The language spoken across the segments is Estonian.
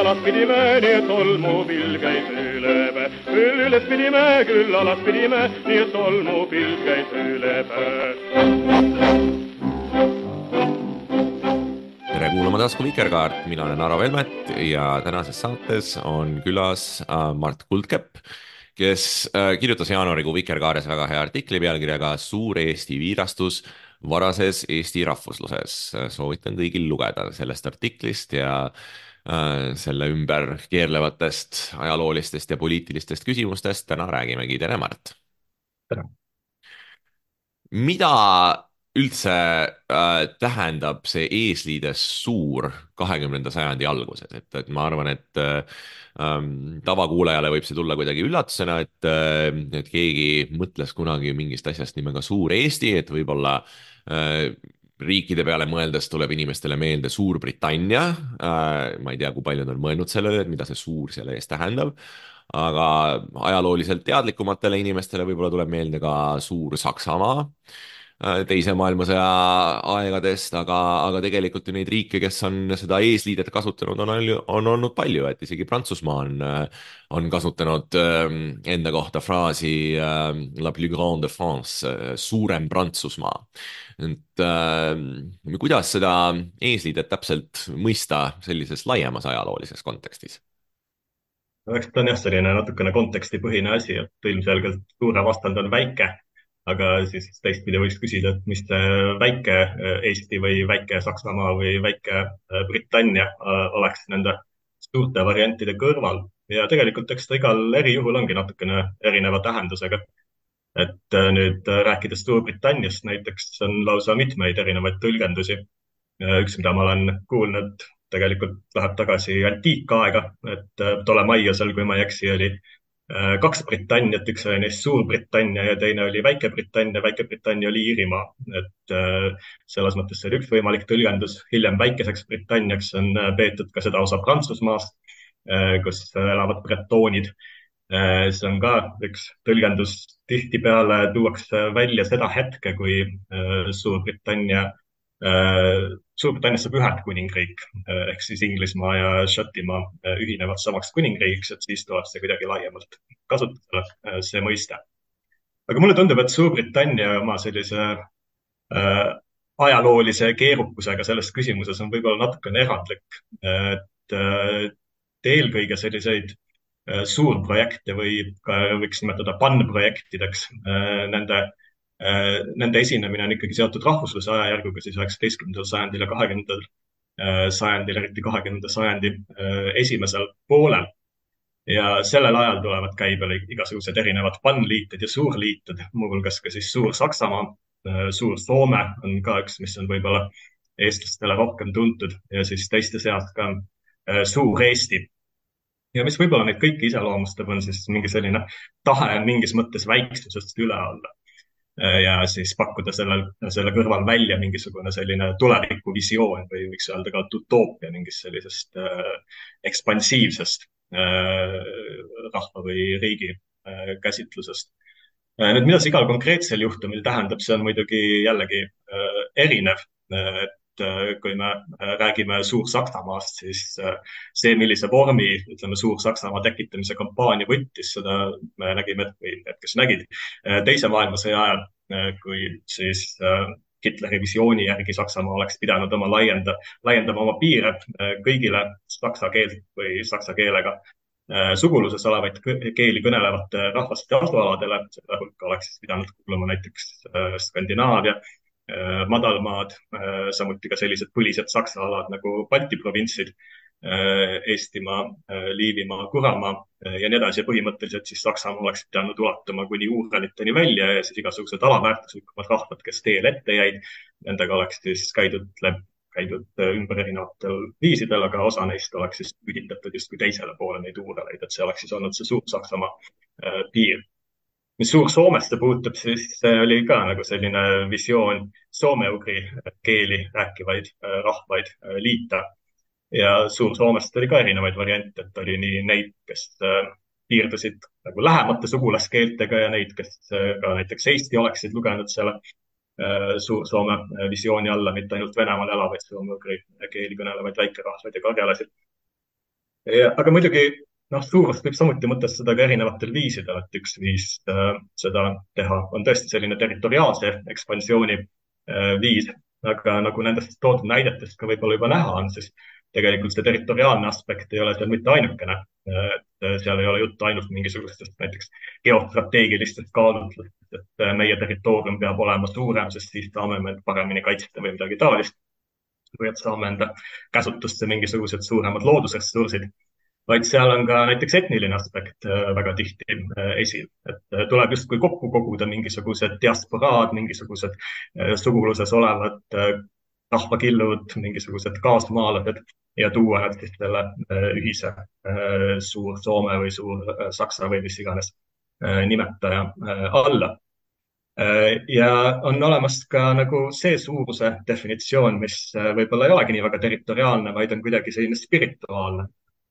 küll alas pidime, nii et tolmupilv käis üle päe. üles pidime, küll alas pidime, nii et tolmupilv käis üle päe. tere kuulama tasku Vikerkaart, mina olen Aro Velmet ja tänases saates on külas äh, Mart Kuldkepp, kes äh, kirjutas jaanuarikuu Vikerkaares väga hea artikli pealkirjaga Suur Eesti viirastus varases Eesti rahvusluses. soovitan kõigil lugeda sellest artiklist ja äh, selle ümber keerlevatest ajaloolistest ja poliitilistest küsimustest täna räägimegi. tere, Mart! tere! mida üldse äh, tähendab see eesliides suur kahekümnenda sajandi alguses, et, et ma arvan, et äh, ähm, tavakuulajale võib see tulla kuidagi üllatusena, et äh,, et keegi mõtles kunagi mingist asjast nimega Suur Eesti, et võib-olla äh, riikide peale mõeldes tuleb inimestele meelde Suurbritannia äh,. ma ei tea, kui paljud on mõelnud sellele, et mida see suur selle eest tähendab aga ajalooliselt teadlikumatele inimestele võib-olla tuleb meelde ka Suur Saksamaa äh, teise maailmasõja aegadest, aga, aga tegelikult ju neid riike, kes on seda eesliidet kasutanud, on, on olnud palju, et isegi Prantsusmaa on, äh, on kasutanud ähm, enda kohta fraasi äh, La plus grande de France, suurem Prantsusmaa. et äh, kuidas seda eesliidet täpselt mõista sellises laiemas ajaloolises kontekstis? eks ta on jah, selline natukene kontekstipõhine asi, et ilmselgelt suure vastand on väike, aga siis teistpidi võiks küsida, et mis see väike Eesti või väike Saksamaa või väike Britannia oleks nende suurte variantide kõrval ja tegelikult eks ta igal erijuhul ongi natukene erineva tähendusega. et nüüd rääkides Suurbritanniast näiteks on lausa mitmeid erinevaid tõlgendusi. üks, mida ma olen kuulnud tegelikult läheb tagasi antiikaega, et Ptolemaiosel, kui ma ei eksi, oli kaks Britanniat, üks oli neist Suurbritannia ja teine oli Väike-Britannia, Väike-Britannia oli Iirimaa, et selles mõttes see oli üks võimalik tõlgendus. hiljem Väikeseks Britanniaks on peetud ka seda osa Prantsusmaast, kus elavad bretoonid. see on ka üks tõlgendus, tihtipeale tuuakse välja seda hetke, kui Suurbritannia Suurbritanniast saab Ühendkuningriik ehk siis Inglismaa ja Šotimaa ühinevad samaks kuningriigiks, et siis tuleb see kuidagi laiemalt kasutusele, see mõiste. aga mulle tundub, et Suurbritannia oma sellise äh, ajaloolise keerukusega selles küsimuses on võib-olla natukene erandlik. et äh, eelkõige selliseid äh, suurprojekte või ka võiks nimetada PAN-projektideks äh, nende Nende esinemine on ikkagi seotud rahvusluse ajajärguga siis üheksateistkümnendal sajandil ja kahekümnendal sajandil, eriti kahekümnenda sajandi esimesel poolel. ja sellel ajal tulevad käibele igasugused erinevad pannliited ja suurliited, muuhulgas ka siis Suur-Saksamaa, Suur-Soome on ka üks, mis on võib-olla eestlastele rohkem tuntud ja siis teiste seas ka Suur-Eesti ja mis võib-olla neid kõiki iseloomustab, on siis mingi selline tahe mingis mõttes väiksusest üle olla ja siis pakkuda sellel, selle kõrval välja mingisugune selline tulevikuvisioon või võiks öelda ka utoopia mingist sellisest äh, ekspansiivsest äh, rahva või riigi äh, käsitlusest. nüüd, mida see igal konkreetsel juhtumil tähendab, see on muidugi jällegi äh, erinev äh, et kui me räägime Suur-Saksamaast, siis see, millise vormi, ütleme, Suur-Saksamaa tekitamise kampaania võttis, seda me nägime, või need, kes nägid teise maailmasõja ajal, kui siis Hitleri visiooni järgi Saksamaa oleks pidanud oma laienda, laiendama oma piire kõigile saksa keelt või saksa keelega suguluses olevaid keeli kõnelevate rahvaste asualadele, selle hulka oleks siis pidanud kuuluma näiteks Skandinaavia madalmaad, samuti ka sellised põlised saksa alad nagu Balti provintsid, Eestimaa, Liivimaa, Kuramaa ja nii edasi. Põhimõtteliselt siis Saksamaa oleks pidanud ulatuma kuni Uuraliteni välja ja siis igasugused alaväärtuslikumad rahvad, kes teel ette jäid, nendega oleks siis käidud läbi, käidud ümber erinevatel viisidel, aga osa neist oleks siis pühitatud justkui teisele poole neid uureleid, et see oleks siis olnud see Suur-Saksamaa piir mis Suur-Soomesse puutub, siis oli ka nagu selline visioon soome-ugri keeli rääkivaid äh, rahvaid äh, liita. ja Suur-Soomest oli ka erinevaid variante, et oli nii neid, kes äh, piirdusid nagu lähemate sugulaskeeltega ja neid, kes ka näiteks Eesti oleksid lugenud selle Suur-Soome visiooni alla, mitte ainult Venemaal elavaid soome-ugri keeli kõnelevaid väikerahvaid ja karjalasid. aga muidugi noh, suurust võib samuti mõtestada ka erinevatel viisidel, et üks viis äh, seda teha on tõesti selline territoriaalse ekspansiooni äh, viis, aga nagu nendest toodud näidetest ka võib-olla juba näha on, siis tegelikult see territoriaalne aspekt ei ole seal mitte ainukene. et äh, seal ei ole juttu ainult mingisugustest näiteks geostrateegilistest kaalutlustest, et äh, meie territoorium peab olema suurem, sest siis saame me paremini kaitsta või midagi taolist. või et saame enda käsutusse mingisugused suuremad loodusressursid vaid seal on ka näiteks etniline aspekt äh, väga tihti äh, esil, et äh, tuleb justkui kokku koguda mingisugused diasporaad, mingisugused suguluses olevad rahvakillud, mingisugused kaasmaalased ja tuua nad siis selle ühise suur Soome või suur Saksa või mis iganes nimetaja alla. Ja on olemas ka nagu see suuruse definitsioon, mis võib-olla ei olegi nii väga territoriaalne, vaid on kuidagi selline spirituaalne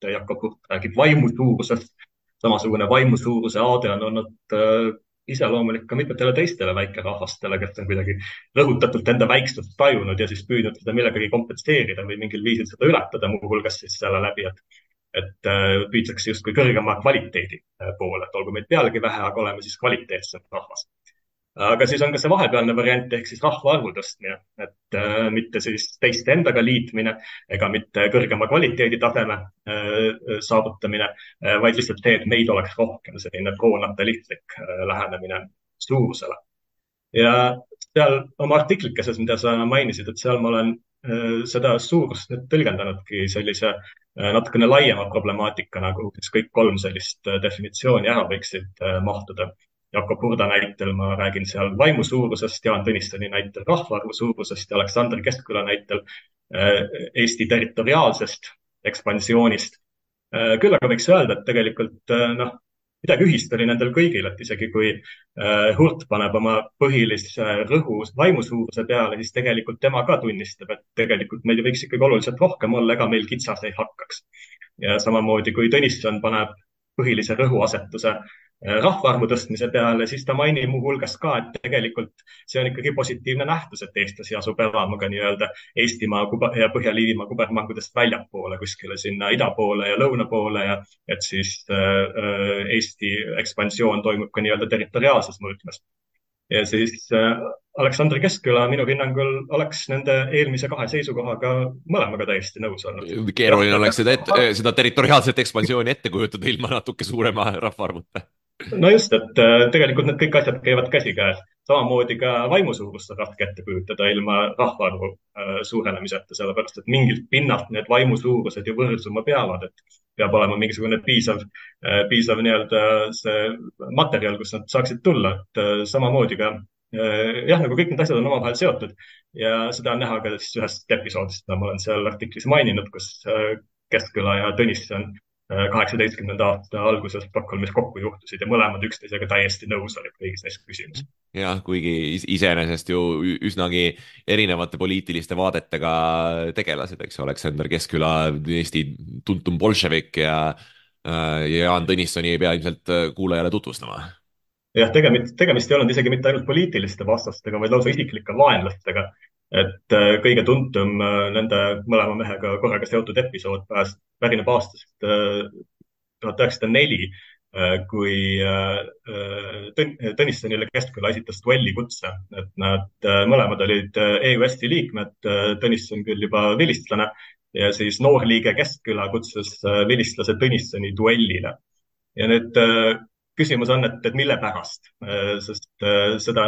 Jakob Hurt räägib vaimu suurusest. samasugune vaimu suuruse aade on olnud äh, iseloomulik ka mitmetele teistele väikerahvastele, kes on kuidagi rõhutatult enda väiksust tajunud ja siis püüdnud seda millegagi kompenseerida või mingil viisil seda ületada, muuhulgas siis selle läbi, et et äh, püütakse justkui kõrgema kvaliteedi äh, poole, et olgu meid pealegi vähe, aga oleme siis kvaliteetsem rahvas aga siis on ka see vahepealne variant ehk siis rahvaarvu tõstmine, et äh, mitte siis teiste endaga liitmine ega mitte kõrgema kvaliteeditaseme äh, saavutamine äh,, vaid lihtsalt see, et meid oleks rohkem, selline pronatalistlik äh, lähenemine suurusele. ja seal oma artiklikeses, mida sa mainisid, et seal ma olen äh, seda suurust nüüd tõlgendanudki sellise äh, natukene laiema problemaatikana, kuhu siis kõik kolm sellist äh, definitsiooni ära võiksid mahtuda Jakob Hurda näitel ma räägin seal vaimu suurusest, Jaan Tõnissoni näitel rahvaarvu suurusest ja Aleksander Keskküla näitel äh, Eesti territoriaalsest ekspansioonist. Äh, küll aga võiks öelda, et tegelikult äh, noh, midagi ühist oli nendel kõigil, et isegi kui Hurt paneb oma põhilise rõhu vaimu suuruse peale, siis tegelikult tema ka tunnistab, et tegelikult meid võiks ikkagi oluliselt rohkem olla, ega meil kitsas ei hakkaks. ja samamoodi kui Tõnisson paneb põhilise rõhuasetuse Äh, rahvaarvu tõstmise peale, siis ta mainib muuhulgas ka, et tegelikult see on ikkagi positiivne nähtus, et eestlasi asub elama ka nii-öelda Eestimaa ja Põhja-Liivimaa kubermangudest väljapoole, kuskile sinna ida poole ja lõuna poole ja et siis äh, äh, Eesti ekspansioon toimub ka nii-öelda territoriaalses mõõtmes. ja siis äh, Aleksandr Keskküla minu hinnangul oleks nende eelmise kahe seisukohaga mõlemaga täiesti nõus olnud. keeruline oleks seda, seda territoriaalset ekspansiooni ette kujutada ilma natuke suurema rahvaarvuta no just, et äh, tegelikult need kõik asjad käivad käsikäes, samamoodi ka vaimusuurust on raske ette kujutada ilma rahvaarvu äh, suurenemiseta, sellepärast et mingilt pinnalt need vaimusuurused ju võrdsuma peavad, et peab olema mingisugune piisav, äh, piisav nii-öelda see materjal, kus nad saaksid tulla, et samamoodi ka jah, nagu kõik need asjad on omavahel seotud. Ja seda on näha ka siis ühest episoodist, mida ma olen seal artiklis maininud, kus Keskküla ja Tõnisson kaheksateistkümnenda aasta alguses Stockholmis kokku juhtusid ja mõlemad üksteisega täiesti nõus olid kõigis neis küsimustes. jah, kuigi iseenesest ju üsnagi erinevate poliitiliste vaadetega tegelased, eks ju, Aleksander Keskküla, Eesti tuntum bolševik ja, ja Jaan Tõnissoni ei pea ilmselt kuulajale tutvustama jah, tegemist, tegemist ei olnud isegi mitte ainult poliitiliste vastastega, vaid lausa isiklike vaenlastega et äh, kõige tuntum äh, nende mõlema mehega korraga seotud episood pääs, pärineb aastast äh, tuhat üheksasada neli, kui Tõnissonile Keskküla esitas duellikutse, et nad mõlemad olid EUS-i liikmed, Tõnisson küll juba vilistlane ja siis noor liige Keskküla kutsus vilistlase Tõnissoni duellile. ja nüüd küsimus on, et, et mille pärast, sest seda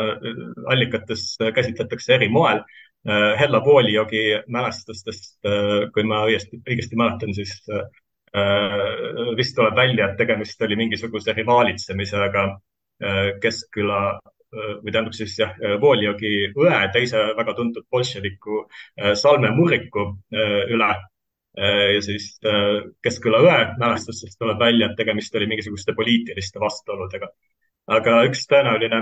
allikates käsitletakse eri moel Hella Vooliogi mälestustest, äh, kui ma õiesti, õigesti mäletan, siis äh, vist tuleb välja, et tegemist oli mingisuguse rivaalitsemisega Keskküla või tähendab siis jah, Voljogi õe, teise väga tuntud bolševiku Salme Muriku üle ja siis Keskküla õe mälestustest tuleb välja, et tegemist oli mingisuguste poliitiliste vastuoludega. aga üks tõenäoline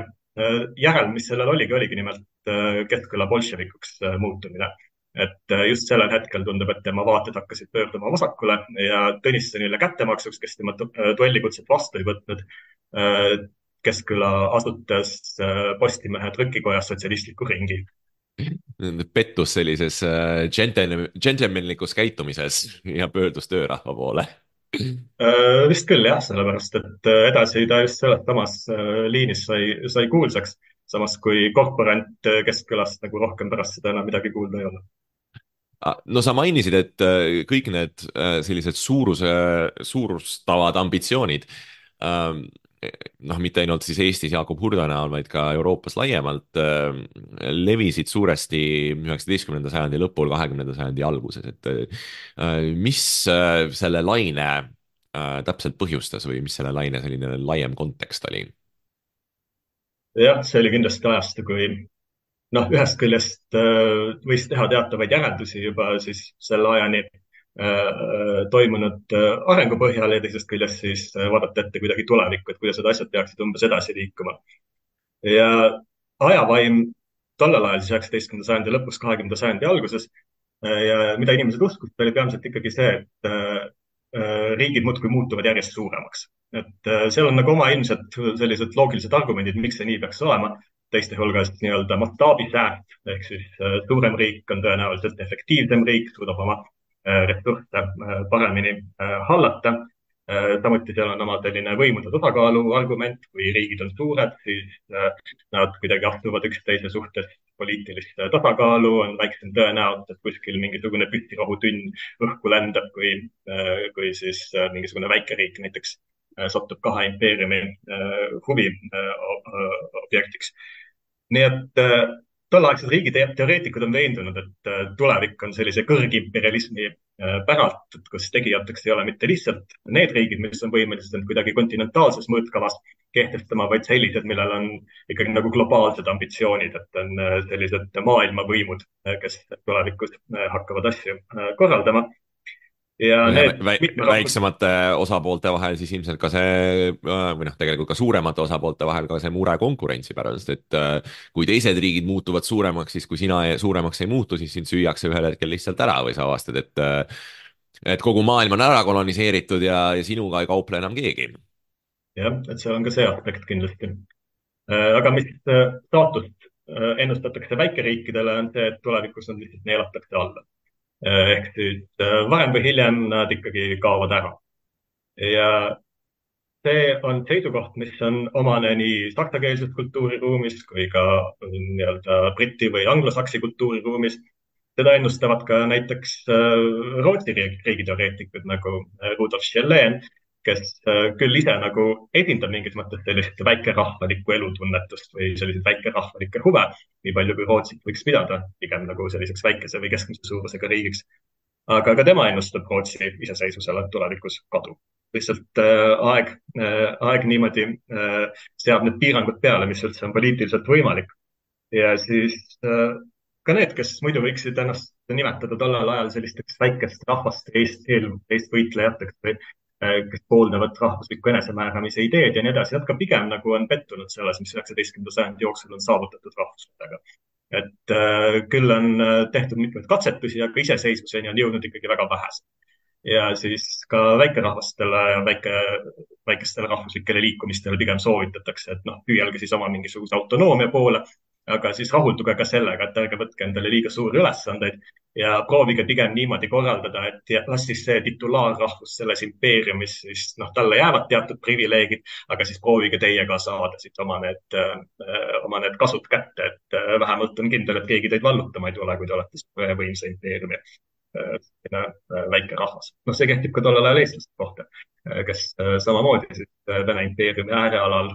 järelm, mis sellel oligi, oligi nimelt Keskküla bolševikuks muutumine et äh, just sellel hetkel tundub, et tema vaated hakkasid pöörduma vasakule ja Tõnissonile kättemaksuks, kes tema tollikutset äh, vastu ei võtnud, äh, Keskküla asutas Postimehe trükikojas sotsialistliku ringi. pettus sellises džentelmenlikus käitumises ja pöördus töörahva poole vist küll jah, sellepärast et edasi ta just selles samas liinis sai, sai kuulsaks, samas kui korporant Keskkülast nagu rohkem pärast seda enam midagi kuulda ei olnud Ah, no sa mainisid, et äh, kõik need äh, sellised suuruse, suurustavad ambitsioonid, ähm, noh, mitte ainult siis Eestis Jaakob Hurda näol, vaid ka Euroopas laiemalt, äh, levisid suuresti üheksateistkümnenda sajandi lõpul, kahekümnenda sajandi alguses, et mis selle laine täpselt põhjustas või mis selle laine selline laiem kontekst oli? jah, see oli kindlasti ajastu, kui noh, ühest küljest äh, võis teha teatavaid järeldusi juba siis selle ajani äh, toimunud äh, arengu põhjal ja teisest küljest siis vaadata ette kuidagi tulevikku, et kuidas need asjad peaksid umbes edasi liikuma. ja ajavaim tollel ajal, siis üheksateistkümnenda sajandi lõpus, kahekümnenda sajandi alguses ja mida inimesed uskusid, oli peamiselt ikkagi see, et riigid muudkui muutuvad järjest suuremaks. et seal on nagu oma ilmselt sellised loogilised argumendid, miks see nii peaks olema teiste hulgas nii-öelda mastaabisääst ehk siis äh, suurem riik on tõenäoliselt efektiivsem riik, suudab oma äh, ressursse äh, paremini hallata. samuti seal on oma selline võimude tasakaalu argument, kui riigid on suured, siis nad kuidagi astuvad üksteise suhtes poliitilist tasakaalu, on väiksem tõenäosus, et kuskil mingisugune püssirohutünn õhku lendab, kui, kui siis mingisugune väikeriik näiteks satub kahe impeeriumi huvi objektiks. Nii et äh, tolleaegsed riigiteoreetikud on veendunud, et äh, tulevik on sellise kõrgimperialismi äh, päralt, kus tegijateks ei ole mitte lihtsalt need riigid, mis on võimelised end kuidagi kontinentaalses mõõtkavas kehtestama, vaid sellised, millel on ikkagi nagu globaalsed ambitsioonid, et on sellised maailmavõimud, kes tulevikus hakkavad asju korraldama ja need vä väiksemate osapoolte vahel siis ilmselt ka see äh, või noh, tegelikult ka suuremate osapoolte vahel ka see mure konkurentsi pärast, et äh, kui teised riigid muutuvad suuremaks, siis kui sina suuremaks ei muutu, siis sind süüakse ühel hetkel lihtsalt ära või sa avastad, et äh, et kogu maailm on ära koloniseeritud ja, ja sinuga ei kauple enam keegi. jah, et seal on ka see aspekt kindlasti. aga mis staatust ennustatakse väikeriikidele, on see, et tulevikus nad lihtsalt neelatakse alla ehk siis äh, varem või hiljem nad ikkagi kaovad ära. ja see on seisukoht, mis on omane nii saksakeelses kultuuriruumis kui ka nii-öelda briti või anglosaksi kultuuriruumis. seda ennustavad ka näiteks Rootsi riigiteoreetikud nagu Rudolf Schellen, kes äh, küll ise nagu esindab mingis mõttes sellist väikerahvalikku elutunnetust või selliseid väikerahvalikke huve, nii palju kui Rootsit võiks pidada pigem nagu selliseks väikese või keskmise suurusega riigiks. aga ka tema ennustab Rootsi iseseisvusele tulevikus kadu. lihtsalt äh, aeg äh,, aeg niimoodi seab need piirangud peale, mis üldse on poliitiliselt võimalik. ja siis ka need, kes muidu võiksid ennast nimetada tollel ajal sellisteks väikest rahvast eest, eestvõitlejateks või kes pooldavad rahvuslikku enesemääramise ideed ja nii edasi, nad ka pigem nagu on pettunud selles, mis üheksateistkümnenda sajandi jooksul on saavutatud rahvuslusega. et äh, küll on äh, tehtud mitmeid katsetusi, aga iseseisvuseni on jõudnud ikkagi väga vähesed. ja siis ka väikerahvastele ja väike, väikestele rahvuslikele liikumistele pigem soovitatakse, et noh, püüelge siis oma mingisuguse autonoomia poole aga siis rahulduge ka sellega, et ärge võtke endale liiga suuri ülesandeid ja proovige pigem niimoodi korraldada, et las siis see titulaarrahvus selles impeeriumis, siis noh, talle jäävad teatud privileegid, aga siis proovige teie ka saada siit oma need, oma need kasud kätte, et äh, vähemalt on kindel, et keegi teid vallutama ei tule, kui te olete võimsa impeeriumi äh, äh, väike rahvas. noh, see kehtib ka tollel ajal eestlaste kohta, kes samamoodi siis Vene impeeriumi äärealal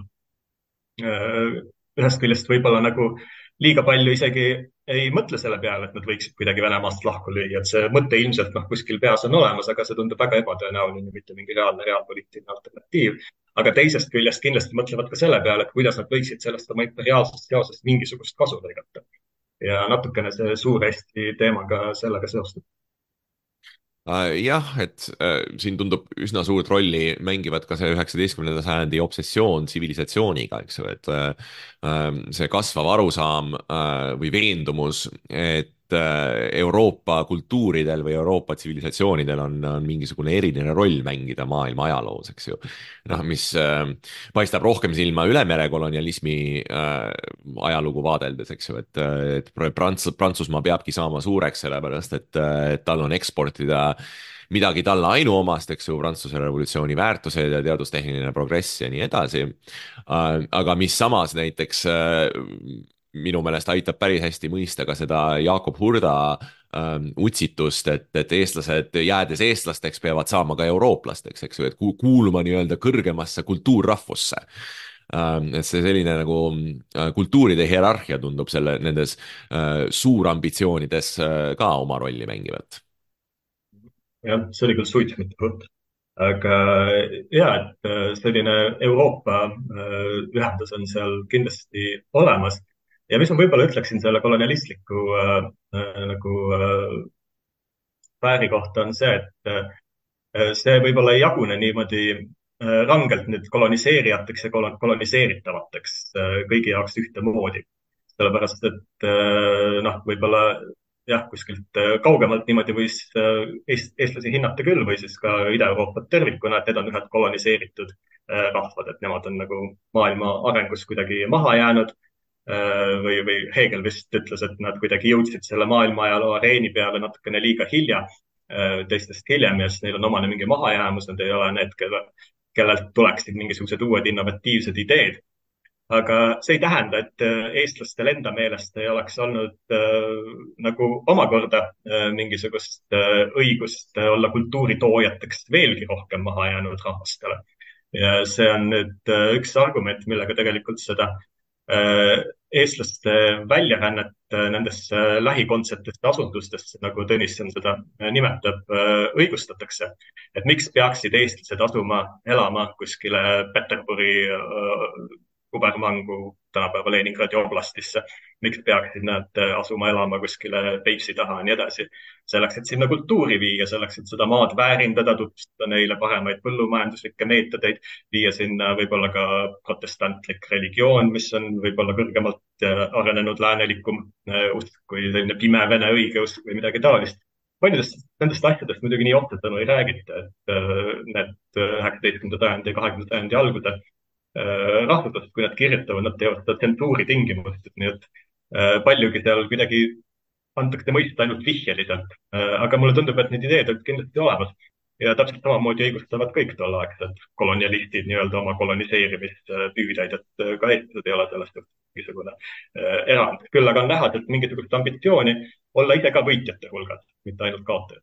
ühest küljest võib-olla nagu liiga palju isegi ei mõtle selle peale, et nad võiksid kuidagi Venemaast lahku lüüa, et see mõte ilmselt noh, kuskil peas on olemas, aga see tundub väga ebatõenäoline, mitte mingi reaalne reaalpoliitiline alternatiiv. aga teisest küljest kindlasti mõtlevad ka selle peale, et kuidas nad võiksid sellest oma imperiaalsest seosest mingisugust kasu lõigata. ja natukene see Suur-Eesti teema ka sellega seostub jah, et äh, siin tundub üsna suurt rolli mängivad ka see üheksateistkümnenda sajandi obsessioon tsivilisatsiooniga, eks ju, et äh, äh see kasvav arusaam äh, või veendumus, et äh, Euroopa kultuuridel või Euroopa tsivilisatsioonidel on, on mingisugune eriline roll mängida maailma ajaloos, eks ju. noh, mis paistab rohkem silma üle mere kolonialismi ajalugu vaadeldes, eks ju, et, et Prants-, Prantsusmaa peabki saama suureks, sellepärast et, et tal on eksportida midagi talle ainuomast, eks ju, Prantsuse revolutsiooni väärtused ja teadustehniline progress ja nii edasi. Äh, aga mis samas näiteks äh, minu meelest aitab päris hästi mõista ka seda Jakob Hurda ähm, utsitust, et, et eestlased jäädes eestlasteks peavad saama ka eurooplasteks, eks ju, et kuuluma nii-öelda kõrgemasse kultuurrahvusse ähm,. et see selline nagu äh, kultuuride hierarhia tundub selle, nendes äh, suurambitsioonides äh, ka oma rolli mängivat jah, see oli küll suits, mitte prutt. aga ja, et äh, selline Euroopa äh, ühendus on seal kindlasti olemas ja mis ma võib-olla ütleksin selle kolonialistliku äh, äh, nagu äh, sfääri kohta on see, et äh, see võib-olla ei jagune niimoodi äh, rangelt nüüd koloniseerijateks ja koloniseeritavateks äh, kõigi jaoks ühtemoodi. sellepärast, et äh, noh, võib-olla jah, kuskilt äh, kaugemalt niimoodi võis äh, eestlasi hinnata küll või siis ka Ida-Euroopat tervikuna, et need on ühed koloniseeritud rahvad, et nemad on nagu maailma arengus kuidagi maha jäänud. Või, või Hegel vist ütles, et nad kuidagi jõudsid selle maailma ajaloo areeni peale natukene liiga hilja, teistest hiljem ja siis neil on omane mingi mahajäämus, nad ei ole need, kelle, kellelt tuleksid mingisugused uued innovatiivsed ideed aga see ei tähenda, et äh, eestlastel enda meelest ei oleks olnud äh, nagu omakorda äh, mingisugust äh, õigust olla kultuuritoojateks veelgi rohkem mahajäänud rahvastele. ja see on nüüd äh, üks argument, millega tegelikult seda äh, eestlaste väljarännet äh, nendesse äh, lähikondsetesse asundustesse, nagu Tõnisson seda äh, nimetab, õigustatakse. et miks peaksid eestlased asuma elama kuskile Peterburi kubermangu tänapäeva Leningradi oblastisse. miks peaksid nad äh, asuma elama kuskile Peipsi taha ja nii edasi. selleks, et sinna kultuuri viia, selleks, et seda maad väärindada, tutvustada neile paremaid põllumajanduslikke meetodeid, viia sinna võib-olla ka protestantlik religioon, mis on võib-olla kõrgemalt äh, arenenud läänelikum äh, usk kui selline pime vene õigeusk või midagi taolist paljudest nendest asjadest muidugi nii otsesõnu ei räägita, et need üheksateistkümnenda sajandi ja kahekümnenda sajandi algude Äh, rahvuslased, kui nad kirjutavad, nad teevad seda tsensuuri tingimustes, nii et äh, paljugi seal kuidagi antakse mõista ainult vihjeliselt. Äh, aga mulle tundub, et need ideed olid kindlasti olemas ja täpselt samamoodi õigustavad kõik tolleaegsed kolonialistid nii-öelda oma koloniseerimispüüdeid, et ka eestlased ei ole sellest mingisugune erand. küll aga on näha, et mingisugust ambitsiooni olla ise ka võitjate hulgas, mitte ainult kaotajad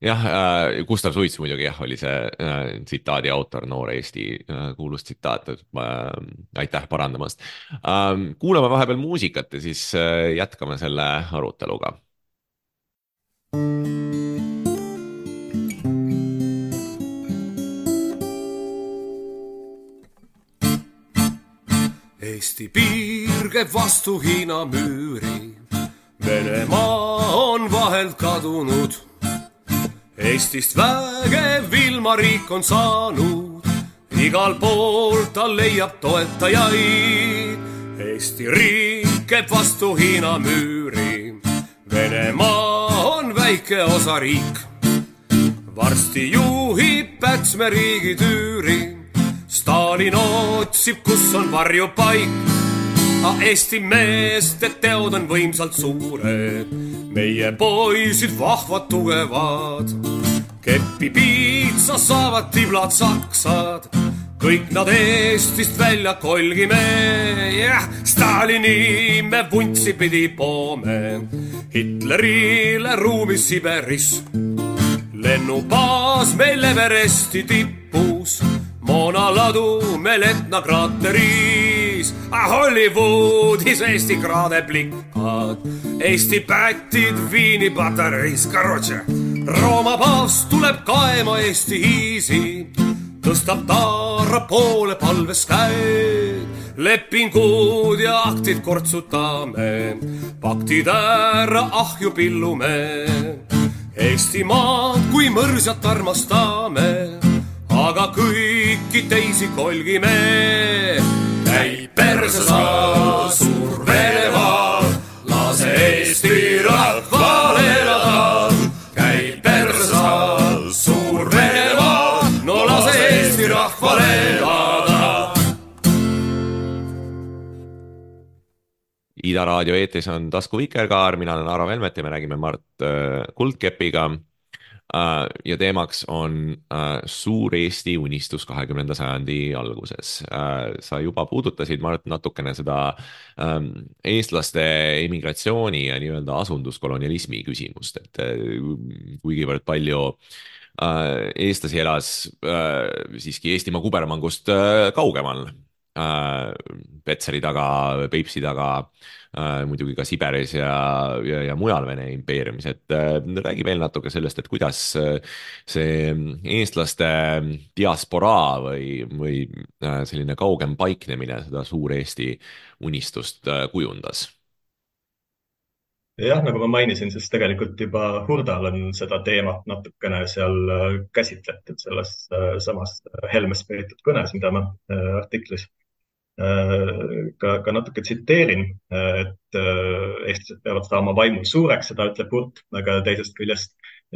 jah äh,, Gustav Suits muidugi jah, oli see äh, tsitaadi autor, noor Eesti äh, kuulus tsitaat, äh, aitäh parandamast äh,. kuulame vahepeal muusikat ja siis äh, jätkame selle aruteluga. Eesti piir käib vastu Hiina müüri. Venemaa on vahelt kadunud Eestist vägev ilmariik on saanud, igal pool ta leiab toetajaid. Eesti riik käib vastu Hiina müüri, Venemaa on väike osariik. varsti juhib Pätsme riigi tüüri, Stalin otsib, kus on varjupaik. Aga Eesti meeste teod on võimsalt suured, meie poisid vahvad, tugevad. keppi piitsa saavad tiblad saksad, kõik nad Eestist välja kolgime, jah, Stalini me vuntsi pidi poome, Hitlerile ruumi Siberis. lennubaas meil Everesti tipus, moonaladu meil Etna kraateris Pariis, Hollywoodis Eesti kraade plikad, Eesti pätid Viini patareis, korotše. Rooma paavst tuleb kaema Eesti hiisi, tõstab taara poole palves käed. lepingud ja aktid kortsutame, paktid ära ahju pillume. Eestimaad kui mõrsat armastame, aga kõiki teisi kolgime. Käi perse sa, suur Venemaa, lase Eesti rahval elada. käi perse sa, suur Venemaa, no lase Eesti rahval elada. Ida raadio eetris on Tasku Vikerkaar, mina olen Aro Velmet ja me räägime Mart äh, Kuldkepiga. Ja teemaks on äh, suur Eesti unistus kahekümnenda sajandi alguses äh,. sa juba puudutasid, Mart, natukene seda äh, eestlaste immigratsiooni ja nii-öelda asunduskolonialismi küsimust, et äh, kuigivõrd palju äh, eestlasi elas äh, siiski Eestimaa kubermangust äh, kaugemal äh, Petseri taga, Peipsi taga äh,, muidugi ka Siberis ja, ja, ja mujal Vene impeeriumis, et äh, räägi veel natuke sellest, et kuidas äh, see eestlaste diasporaa või, või äh, selline kaugem paiknemine seda Suur-Eesti unistust äh, kujundas? Jah, nagu ma mainisin, siis tegelikult juba Hurdal on seda teemat natukene seal äh, käsitletud selles äh, samas Helmest päritud kõnes, mida ma äh, artiklis ka, ka natuke tsiteerin, et eestlased peavad saama vaimult suureks, seda ütleb Hurt, aga teisest küljest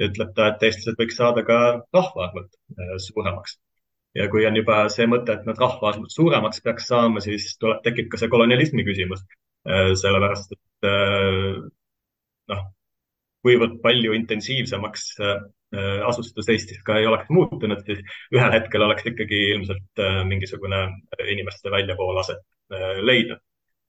ütleb ta, et eestlased võiks saada ka rahvaarvult suuremaks. ja kui on juba see mõte, et nad rahvaarvult suuremaks peaks saama, siis tuleb, tekib ka see kolonialismi küsimus. sellepärast, et noh, kuivõrd palju intensiivsemaks asustus Eestis ka ei oleks muutunud, siis ühel hetkel oleks ikkagi ilmselt mingisugune inimeste väljavool aset leidnud.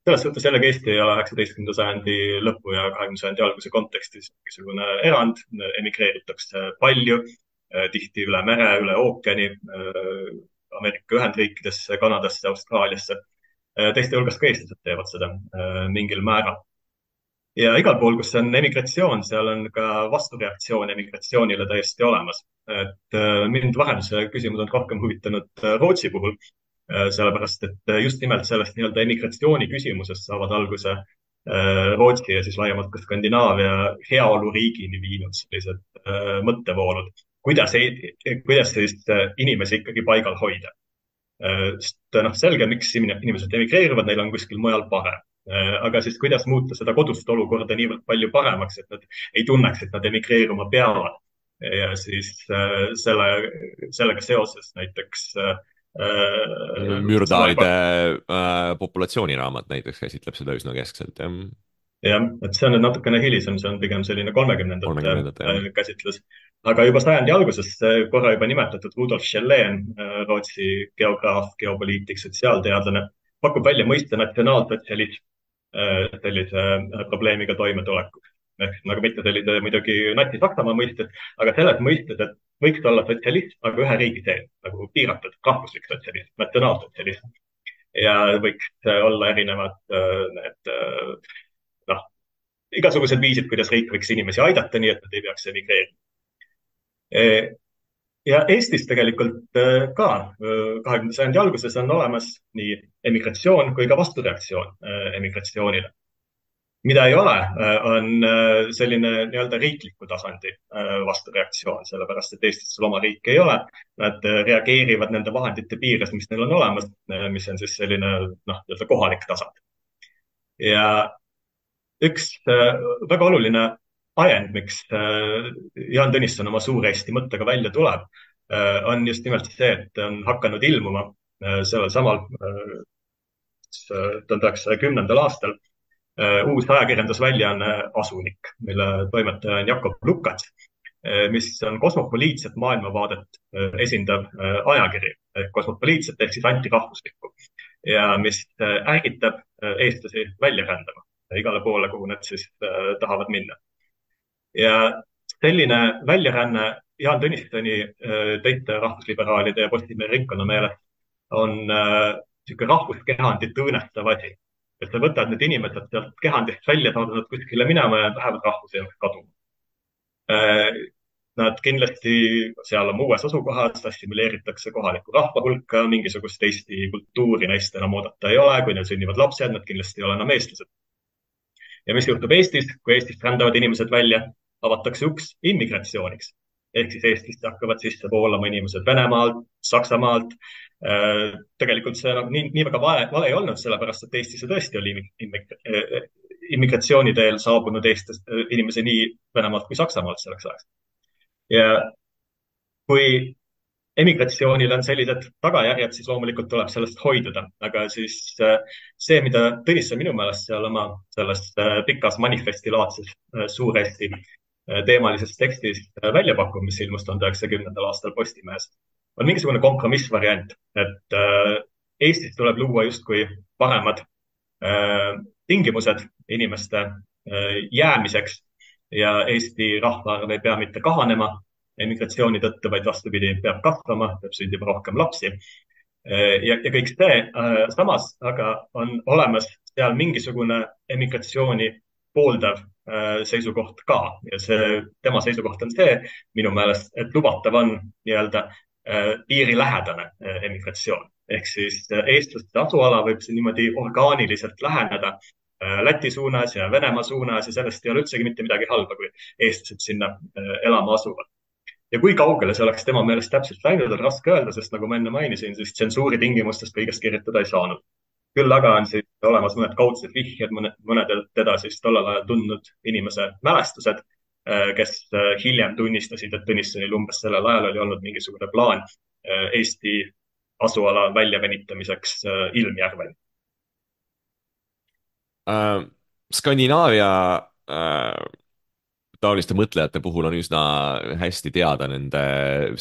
selles suhtes jällegi Eesti ei ole üheksateistkümnenda sajandi lõpu ja kahekümnenda sajandi alguse kontekstis mingisugune erand, emigreeritakse palju, tihti üle mere, üle ookeani, Ameerika Ühendriikidesse, Kanadasse, Austraaliasse. teiste hulgas ka eestlased teevad seda mingil määral ja igal pool, kus on emigratsioon, seal on ka vastureaktsioon emigratsioonile täiesti olemas. et mind vahel see küsimus on rohkem huvitanud Rootsi puhul, sellepärast et just nimelt sellest nii-öelda emigratsiooni küsimusest saavad alguse Rootsi ja siis laiemalt ka Skandinaavia heaoluriigini viinud sellised mõttevoolud. kuidas, kuidas siis inimesi ikkagi paigal hoida? Sest noh, selge, miks inimesed emigreeruvad, neil on kuskil mujal parem Äh, aga siis kuidas muuta seda kodust olukorda niivõrd palju paremaks, et nad ei tunneks, et nad emigreeruma peavad. ja siis äh, selle, sellega seoses näiteks äh, Mürdaalide äh, populatsiooniraamat näiteks käsitleb seda üsna keskselt, jah. jah, et see on nüüd natukene hilisem, see on pigem selline kolmekümnendate käsitlus. Aga juba sajandi alguses korra juba nimetatud Rudolf Schellen, Rootsi geograaf, geopoliitik, sotsiaalteadlane, pakub välja mõiste natsionaalsotsialism Äh, sellise probleemiga toimetulekuks. ehk nagu mitte sellise muidugi natsi-Saksamaa mõistes, aga selles mõistes, et võiks olla sotsialism, aga ühe riigi sees nagu piiratud rahvuslik sotsialism, natsionaalsotsialism. ja võiks olla erinevad need noh, igasugused viisid, kuidas riik võiks inimesi aidata, nii et nad ei peaks emigreerima ja Eestis tegelikult äh, ka äh, kahekümnenda sajandi alguses on olemas nii emigratsioon kui ka vastureaktsioon emigratsioonile. mida ei ole, on selline nii-öelda riikliku tasandi vastureaktsioon, sellepärast et eestlastel oma riiki ei ole. Nad reageerivad nende vahendite piires, mis neil on olemas, mis on siis selline noh, nii-öelda kohalik tasand. ja üks väga oluline ajend, miks äh, Jaan Tõnisson oma Suur-Eesti mõttega välja tuleb, äh, on just nimelt see, et on hakanud ilmuma äh, sellel samal tuhande üheksasaja kümnendal aastal uus ajakirjandusväljaanne Asunik, mille toimetaja on Jakob Lukats, mis on kosmopoliitset maailmavaadet esindav ajakiri, kosmopoliitset ehk siis antirahvuslikku ja mis ärgitab eestlasi välja rändama igale poole, kuhu nad siis tahavad minna ja selline väljaränne Jaan Tõnissoni, äh, teiste rahvusliberaalide ja Postimehe ringkonna meelest on niisugune äh, rahvuskehandit õõnestav asi. et sa võtad need inimesed sealt kehandist välja, saadad nad kuskile minema ja lähevad rahvuse jaoks kaduma. Äh, nad kindlasti seal oma uues asukohas assimileeritakse kohaliku rahva hulka, mingisugust Eesti kultuuri neist enam oodata ei ole, kui neil sünnivad lapsed, nad kindlasti ei ole enam eestlased. ja mis juhtub Eestis, kui Eestist rändavad inimesed välja, avatakse uks immigratsiooniks. Ehk siis Eestisse hakkavad sisse voolama inimesed Venemaalt, Saksamaalt. Äh, tegelikult see noh, nii, nii väga vale, vale ei olnud, sellepärast et Eestisse tõesti oli immigratsiooni teel saabunud Eestis inimesi nii Venemaalt kui Saksamaalt selleks ajaks. Ja kui emigratsioonil on sellised tagajärjed, siis loomulikult tuleb sellest hoiduda, aga siis äh, see, mida Tõnisson minu meelest seal oma selles äh, pikas manifestilaadses äh, Suur-Eesti teemalises tekstis välja pakub, mis ilmus tuhande üheksasaja kümnendal aastal Postimehes, on mingisugune kompromissvariant, et Eestis tuleb luua justkui paremad tingimused inimeste jäämiseks ja Eesti rahvaarv ei pea mitte kahanema emigratsiooni tõttu, vaid vastupidi, peab kasvama, peab sündima rohkem lapsi. ja, ja kõik see, äh, samas aga on olemas seal mingisugune emigratsiooni pooldav äh, seisukoht ka ja see, tema seisukoht on see minu meelest, et lubatav on nii-öelda äh, piirilähedane emigratsioon ehk siis eestlaste asuala võib siin niimoodi orgaaniliselt läheneda Äh, Läti suunas ja Venemaa suunas ja sellest ei ole üldsegi mitte midagi halba, kui eestlased sinna äh, elama asuvad. ja kui kaugele see oleks tema meelest täpselt läinud, on raske öelda, sest nagu ma enne mainisin, siis tsensuuri tingimustest kõigest kirjutada ei saanud. Küll aga on siis olemas mõned kaudsed vihjed, mõned, mõned teda siis tollel ajal tundnud inimese mälestused, äh, kes hiljem tunnistasid, et Tõnissonil umbes sellel ajal oli olnud mingisugune plaan Eesti asuala väljavenitamiseks ilmjärveni äh, Skandinaavia äh, taoliste mõtlejate puhul on üsna hästi teada nende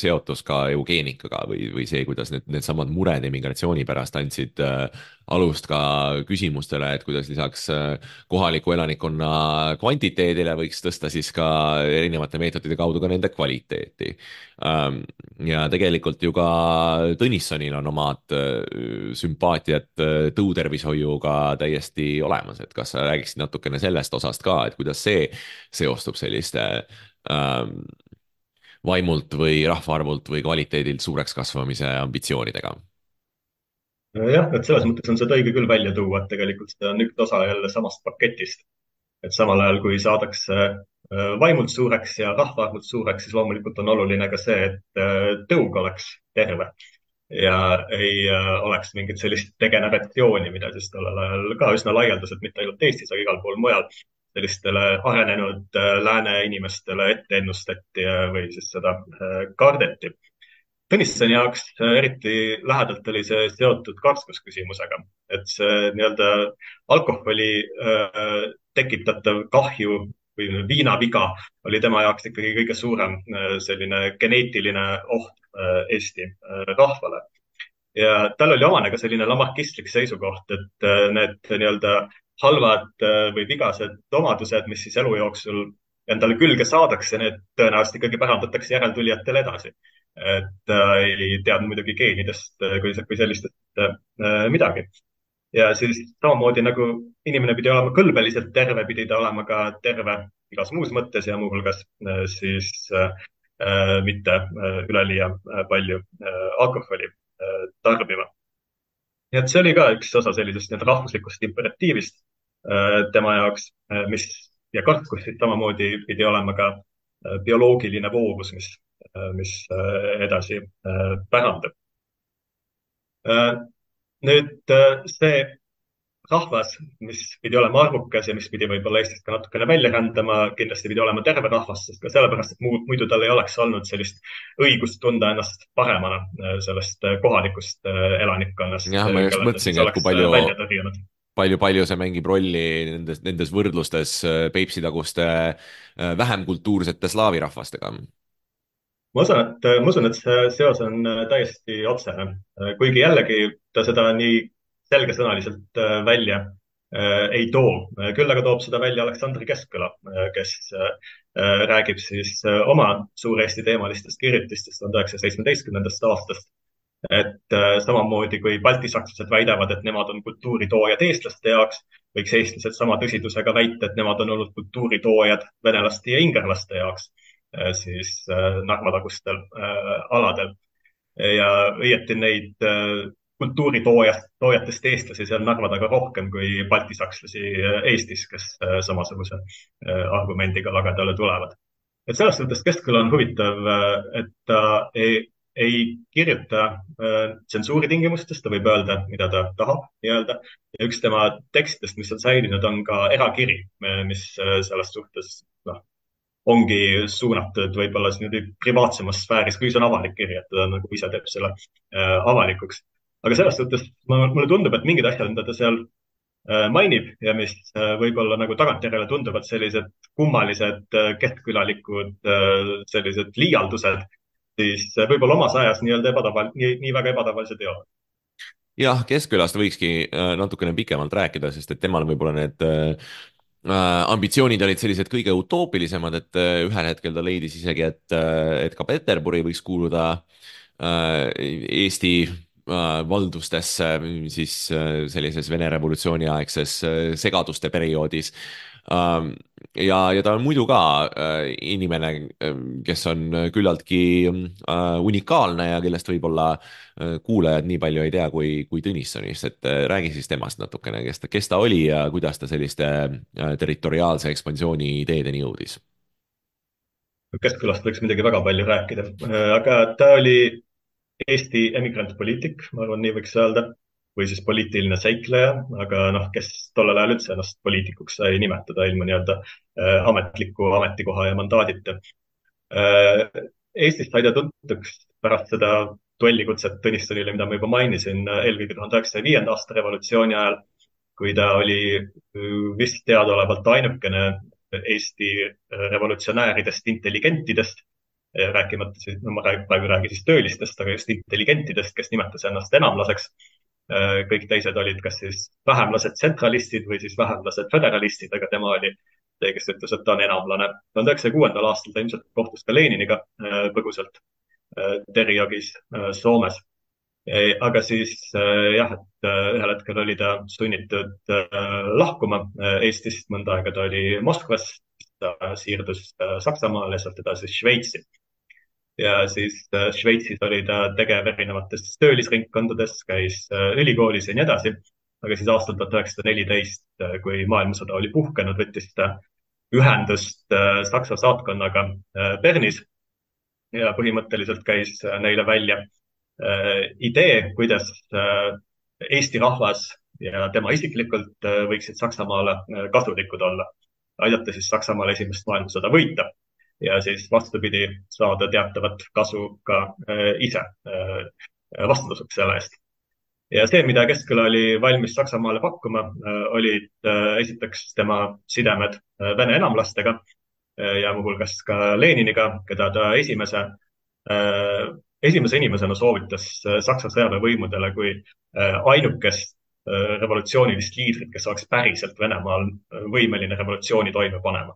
seotus ka eugeenikaga või, või see, kuidas need, needsamad mured immigratsiooni pärast andsid äh, alust ka küsimustele, et kuidas lisaks äh, kohaliku elanikkonna kvantiteedile võiks tõsta siis ka erinevate meetodite kaudu ka nende kvaliteeti. Ähm, ja tegelikult ju ka Tõnissonil on omad äh, sümpaatiad tõutervishoiuga täiesti olemas, et kas sa räägiksid natukene sellest osast ka, et kuidas see seostub selliste ähm, vaimult või rahvaarvult või kvaliteedilt suureks kasvamise ambitsioonidega? jah, et selles mõttes on seda õige küll välja tuua, et tegelikult see on üks osa jälle samast paketist. et samal ajal, kui saadakse äh, vaimult suureks ja rahvaarvult suureks, siis loomulikult on oluline ka see, et äh, tõug oleks terve ja ei äh, oleks mingit sellist degeneratsiooni, mida siis tollel ajal ka üsna laialdaselt, mitte ainult Eestis, aga igal pool mujal sellistele arenenud äh, lääne inimestele ette ennustati või siis seda äh, kardeti. Tõnissoni jaoks äh, eriti lähedalt oli see seotud karskusküsimusega, et see nii-öelda alkoholi tekitatav kahju või viinaviga oli tema jaoks ikkagi kõige suurem selline geneetiline oht Eesti rahvale ja tal oli omane ka selline lamarkistlik seisukoht, et need nii-öelda halvad äh, või vigased omadused, mis siis elu jooksul endale külge saadakse, need tõenäoliselt ikkagi pärandatakse järeltulijatele edasi. et äh, ei teadnud muidugi geenidest äh, kui, kui sellistest äh, midagi. ja siis samamoodi nagu inimene pidi olema kõlbeliselt terve, pidi ta olema ka terve igas muus mõttes ja muuhulgas äh, siis äh, mitte äh, üleliia palju äh, alkoholi äh, tarbima nii et see oli ka üks osa sellisest nii-öelda rahvuslikust imperatiivist äh, tema jaoks, äh, mis ja kartus siis samamoodi pidi olema ka äh, bioloogiline voovus, mis, mis edasi pärandab. nüüd see rahvas, mis pidi olema arvukas ja mis pidi võib-olla Eestist ka natukene välja rändama, kindlasti pidi olema terve rahvas, sest ka sellepärast, et muidu tal ei oleks olnud sellist õigust tunda ennast paremana äh, sellest äh, kohalikust äh, elanikkonnast. jah, ma just mõtlesingi, et kui palju, palju, palju see mängib rolli nendes, nendes võrdlustes Peipsi-taguste vähem kultuursete slaavi rahvastega ma usun, et, ma usun, et see seos on täiesti otsene, kuigi jällegi ta seda nii selgesõnaliselt äh, välja äh, ei too. küll aga toob seda välja Aleksandr Keskküla, äh, kes räägib siis oma Suur-Eesti teemalistest kirjutistest tuhande üheksasaja seitsmeteistkümnendast aastast. et samamoodi kui baltisakslased väidavad, et nemad on kultuuritoojad eestlaste jaoks, võiks eestlased sama tõsidusega väita, et nemad on olnud kultuuritoojad venelaste ja ingerlaste jaoks siis Narva-tagustel aladel ja õieti neid kultuuritoojast, toojatest eestlasi seal Narva taga rohkem kui baltisakslasi Eestis, kes samasuguse argumendiga lagedale tulevad. et selles suhtes Keskküla on huvitav, et ta ei, ei kirjuta tsensuuri tingimustest, ta võib öelda, mida ta tahab nii-öelda. ja üks tema tekstidest, mis on säilinud, on ka erakiri, mis selles suhtes, noh, ongi suunatud võib-olla privaatsemas sfääris, kui see on avalik kiri, et ta nagu ise teeb selle äh, avalikuks aga selles suhtes mulle tundub, et mingid asjad, mida ta seal äh, mainib ja mis äh, võib-olla nagu tagantjärele tunduvad sellised kummalised, äh, keskkülalikud, sellised liialdused, siis võib-olla omas ajas nii-öelda ebataval-, nii, nii väga ebatavalised ei ole. Jah, Keskkülast võikski natukene pikemalt rääkida, sest et temal võib-olla need ambitsioonid olid sellised kõige utoopilisemad, et ühel hetkel ta leidis isegi, et, et ka Peterburi võiks kuuluda Eesti valdustesse siis äh, sellises Vene revolutsiooni aegses äh, segaduste perioodis. Ähm, ja, ja ta on muidu ka inimene, kes on küllaltki unikaalne ja kellest võib-olla kuulajad nii palju ei tea kui, kui Tõnissonist, et räägi siis temast natukene, kes ta, kes ta oli ja kuidas ta selliste territoriaalse ekspansiooni ideedeni jõudis Keskkülast võiks midagi väga palju rääkida, aga ta oli Eesti emigrantpoliitik, ma arvan, nii võiks öelda, või siis poliitiline seikleja, aga noh, kes tollel ajal üldse ennast poliitikuks sai nimetada ilma nii-öelda äh, ametliku ametikoha ja mandaadita äh,. Eestis sai ta tuntuks pärast seda duellikutset Tõnissonile, mida ma juba mainisin, eelkõige tuhande üheksasaja viienda aasta revolutsiooni ajal, kui ta oli vist teadaolevalt ainukene Eesti revolutsionääridest intelligentidest rääkimata siis, no ma praegu ei räägi siis töölistest, aga just intelligentidest, kes nimetas ennast enamlaseks. Äh, kõik teised olid kas siis vähemlased tsentralistid või siis vähemlased föderalistid, aga tema oli see, kes ütles, et ta on enamlane. tuhande üheksasaja kuuendal aastal ta ilmselt kohtus ka Leniniga äh, põgusalt Terjagis Soomes. aga siis jah, et ühel hetkel oli ta sunnitud lahkuma Eestist, mõnda aega ta oli Moskvas, ta siirdus Saksamaale, sealt edasi Šveitsi ja siis äh, Šveitsis oli ta tegev erinevates töölisringkondades, käis äh, ülikoolis ja nii edasi. aga siis aastal tuhat üheksasada neliteist, äh, kui maailmasõda oli puhkenud, võttis ta ühendust Saksa saatkonnaga Bernis. Ja põhimõtteliselt käis neile välja idee, kuidas Eesti rahvas ja tema isiklikult võiksid Saksamaale kasulikud olla, aidata siis Saksamaal esimest maailmasõda võita ja siis vastupidi, saada teatavat kasu ka äh, ise äh, vastutasuks selle eest. ja see, mida Keskküla oli valmis Saksamaale pakkuma, äh, olid esiteks tema sidemed vene enamlastega ja muuhulgas ka Leniniga, keda ta esimese, esimese inimesena soovitas Saksa sõjaväevõimudele kui ainukest revolutsioonilist liidrit, kes oleks päriselt Venemaal võimeline revolutsiooni toime panema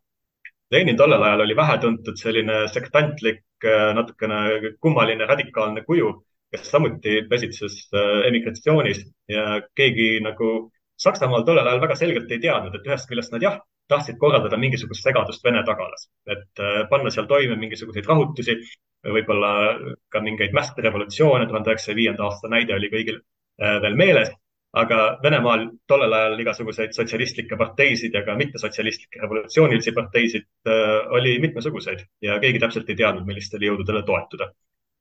Lenin tollel ajal oli vähetuntud selline sektantlik, äh, natukene kummaline, radikaalne kuju, kes samuti pesitses äh, emigratsioonis ja keegi nagu Saksamaal tollel ajal väga selgelt ei teadnud, et ühest küljest nad jah, tahtsid korraldada mingisugust segadust Vene tagalas, et äh, panna seal toime mingisuguseid rahutusi, võib-olla ka mingeid mässerevolutsioone, tuhande üheksasaja viienda aasta näide oli kõigil veel meeles aga Venemaal tollel ajal igasuguseid sotsialistlikke parteisid ja ka mittesotsialistlikke revolutsioonilisi parteisid äh, oli mitmesuguseid ja keegi täpselt ei teadnud, millistele jõududele toetuda.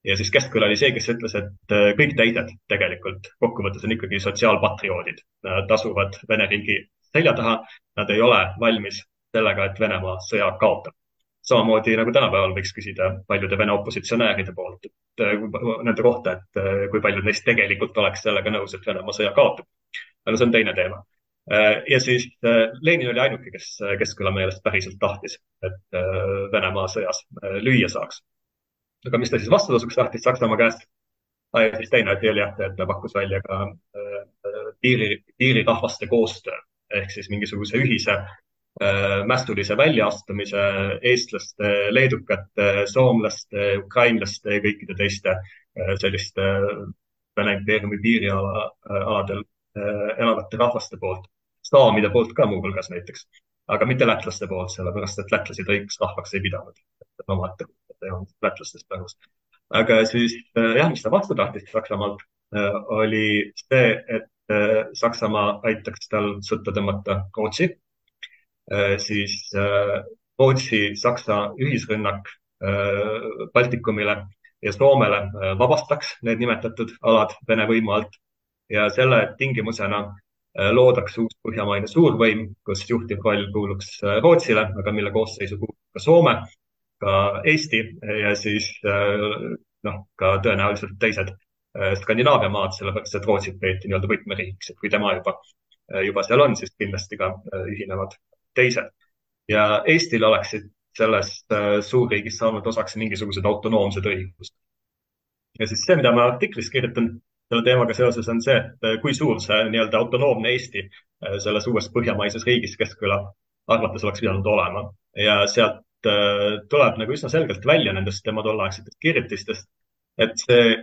ja siis Keskküla oli see, kes ütles, et äh, kõik teised tegelikult kokkuvõttes on ikkagi sotsiaalpatrioodid. Nad asuvad Vene riigi selja taha, nad ei ole valmis sellega, et Venemaa sõja kaotab samamoodi nagu tänapäeval võiks küsida paljude Vene opositsionääride poolt, et äh, nende kohta, et äh, kui paljud neist tegelikult oleks sellega nõus, et Venemaa sõja kaotab. aga see on teine teema. Äh, ja siis Lenin oli ainuke, kes Keskküla meelest päriselt tahtis, et Venemaa sõjas lüüa saaks. aga mis ta siis vastutasuks tahtis Saksamaa käest? ja siis teine asi oli jah, et ta pakkus välja ka piiri, piirirahvaste koostöö ehk siis mingisuguse ühise mässulise väljaastumise eestlaste, leedukate, soomlaste, ukrainlaste ja kõikide teiste äh, selliste äh, Vene impeeriumi piiriala, aladel elavate rahvaste poolt. saamide poolt ka muuhulgas näiteks, aga mitte lätlaste poolt, sellepärast et lätlased õigusrahvaks ei pidanud. omaette lätlastest lahus. aga siis jah, mis ta vastu tahtis Saksamaalt, oli see, et Saksamaa aitaks tal sõtta tõmmata Rootsi. Siis Rootsi-Saksa ühisrünnak Baltikumile ja Soomele vabastaks need nimetatud alad Vene võimu alt. Ja selle tingimusena Äh, loodaks uus põhjamaine suurvõim, kus juhtiv roll kuuluks äh, Rootsile, aga mille koosseisu kuulub ka Soome, ka Eesti ja siis äh, noh, ka tõenäoliselt teised Skandinaavia maad, sellepärast et Rootsit peeti nii-öelda võtmeriigiks, et kui tema juba, juba seal on, siis kindlasti ka ühinevad teised. ja Eestil oleksid sellest suurriigist saanud osaks mingisugused autonoomsed õigused. ja siis see, mida ma artiklis kirjutan selle teemaga seoses on see, et äh, kui suur see nii-öelda autonoomne Eesti äh, selles uues põhjamaises riigis Keskküla arvates oleks pidanud olema ja sealt äh, tuleb nagu üsna selgelt välja nendest tema tolleaegsetest kirjutistest, et see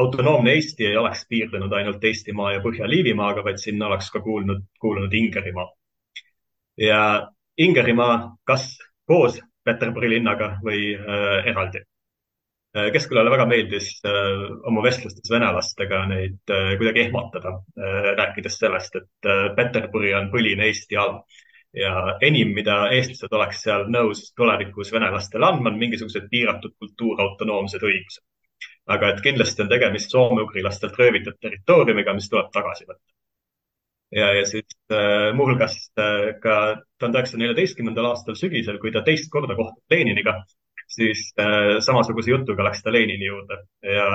autonoomne Eesti ei oleks piirdunud ainult Eestimaa ja Põhja-Liivimaaga, vaid sinna oleks ka kuulnud, kuulunud Ingerimaa. Ja Ingerimaa kas koos Peterburi linnaga või äh, eraldi Äh, Keskkülale väga meeldis äh, oma vestlustes venelastega neid äh, kuidagi ehmatada, rääkides sellest, et Peterburi on põline Eesti ala ja enim, mida eestlased oleks seal nõus tulevikus venelastele andma, on mingisugused piiratud kultuurautonoomsed õigused. aga et kindlasti on tegemist soome-ugrilastelt röövitud territooriumiga, mis tuleb tagasi võtta. Ja, ja siis äh, muuhulgas äh, ka tuhande üheksasaja neljateistkümnendal aastal sügisel, kui ta teist korda kohtub Leniniga, siis äh, samasuguse jutuga läks ta Lenini juurde. Ja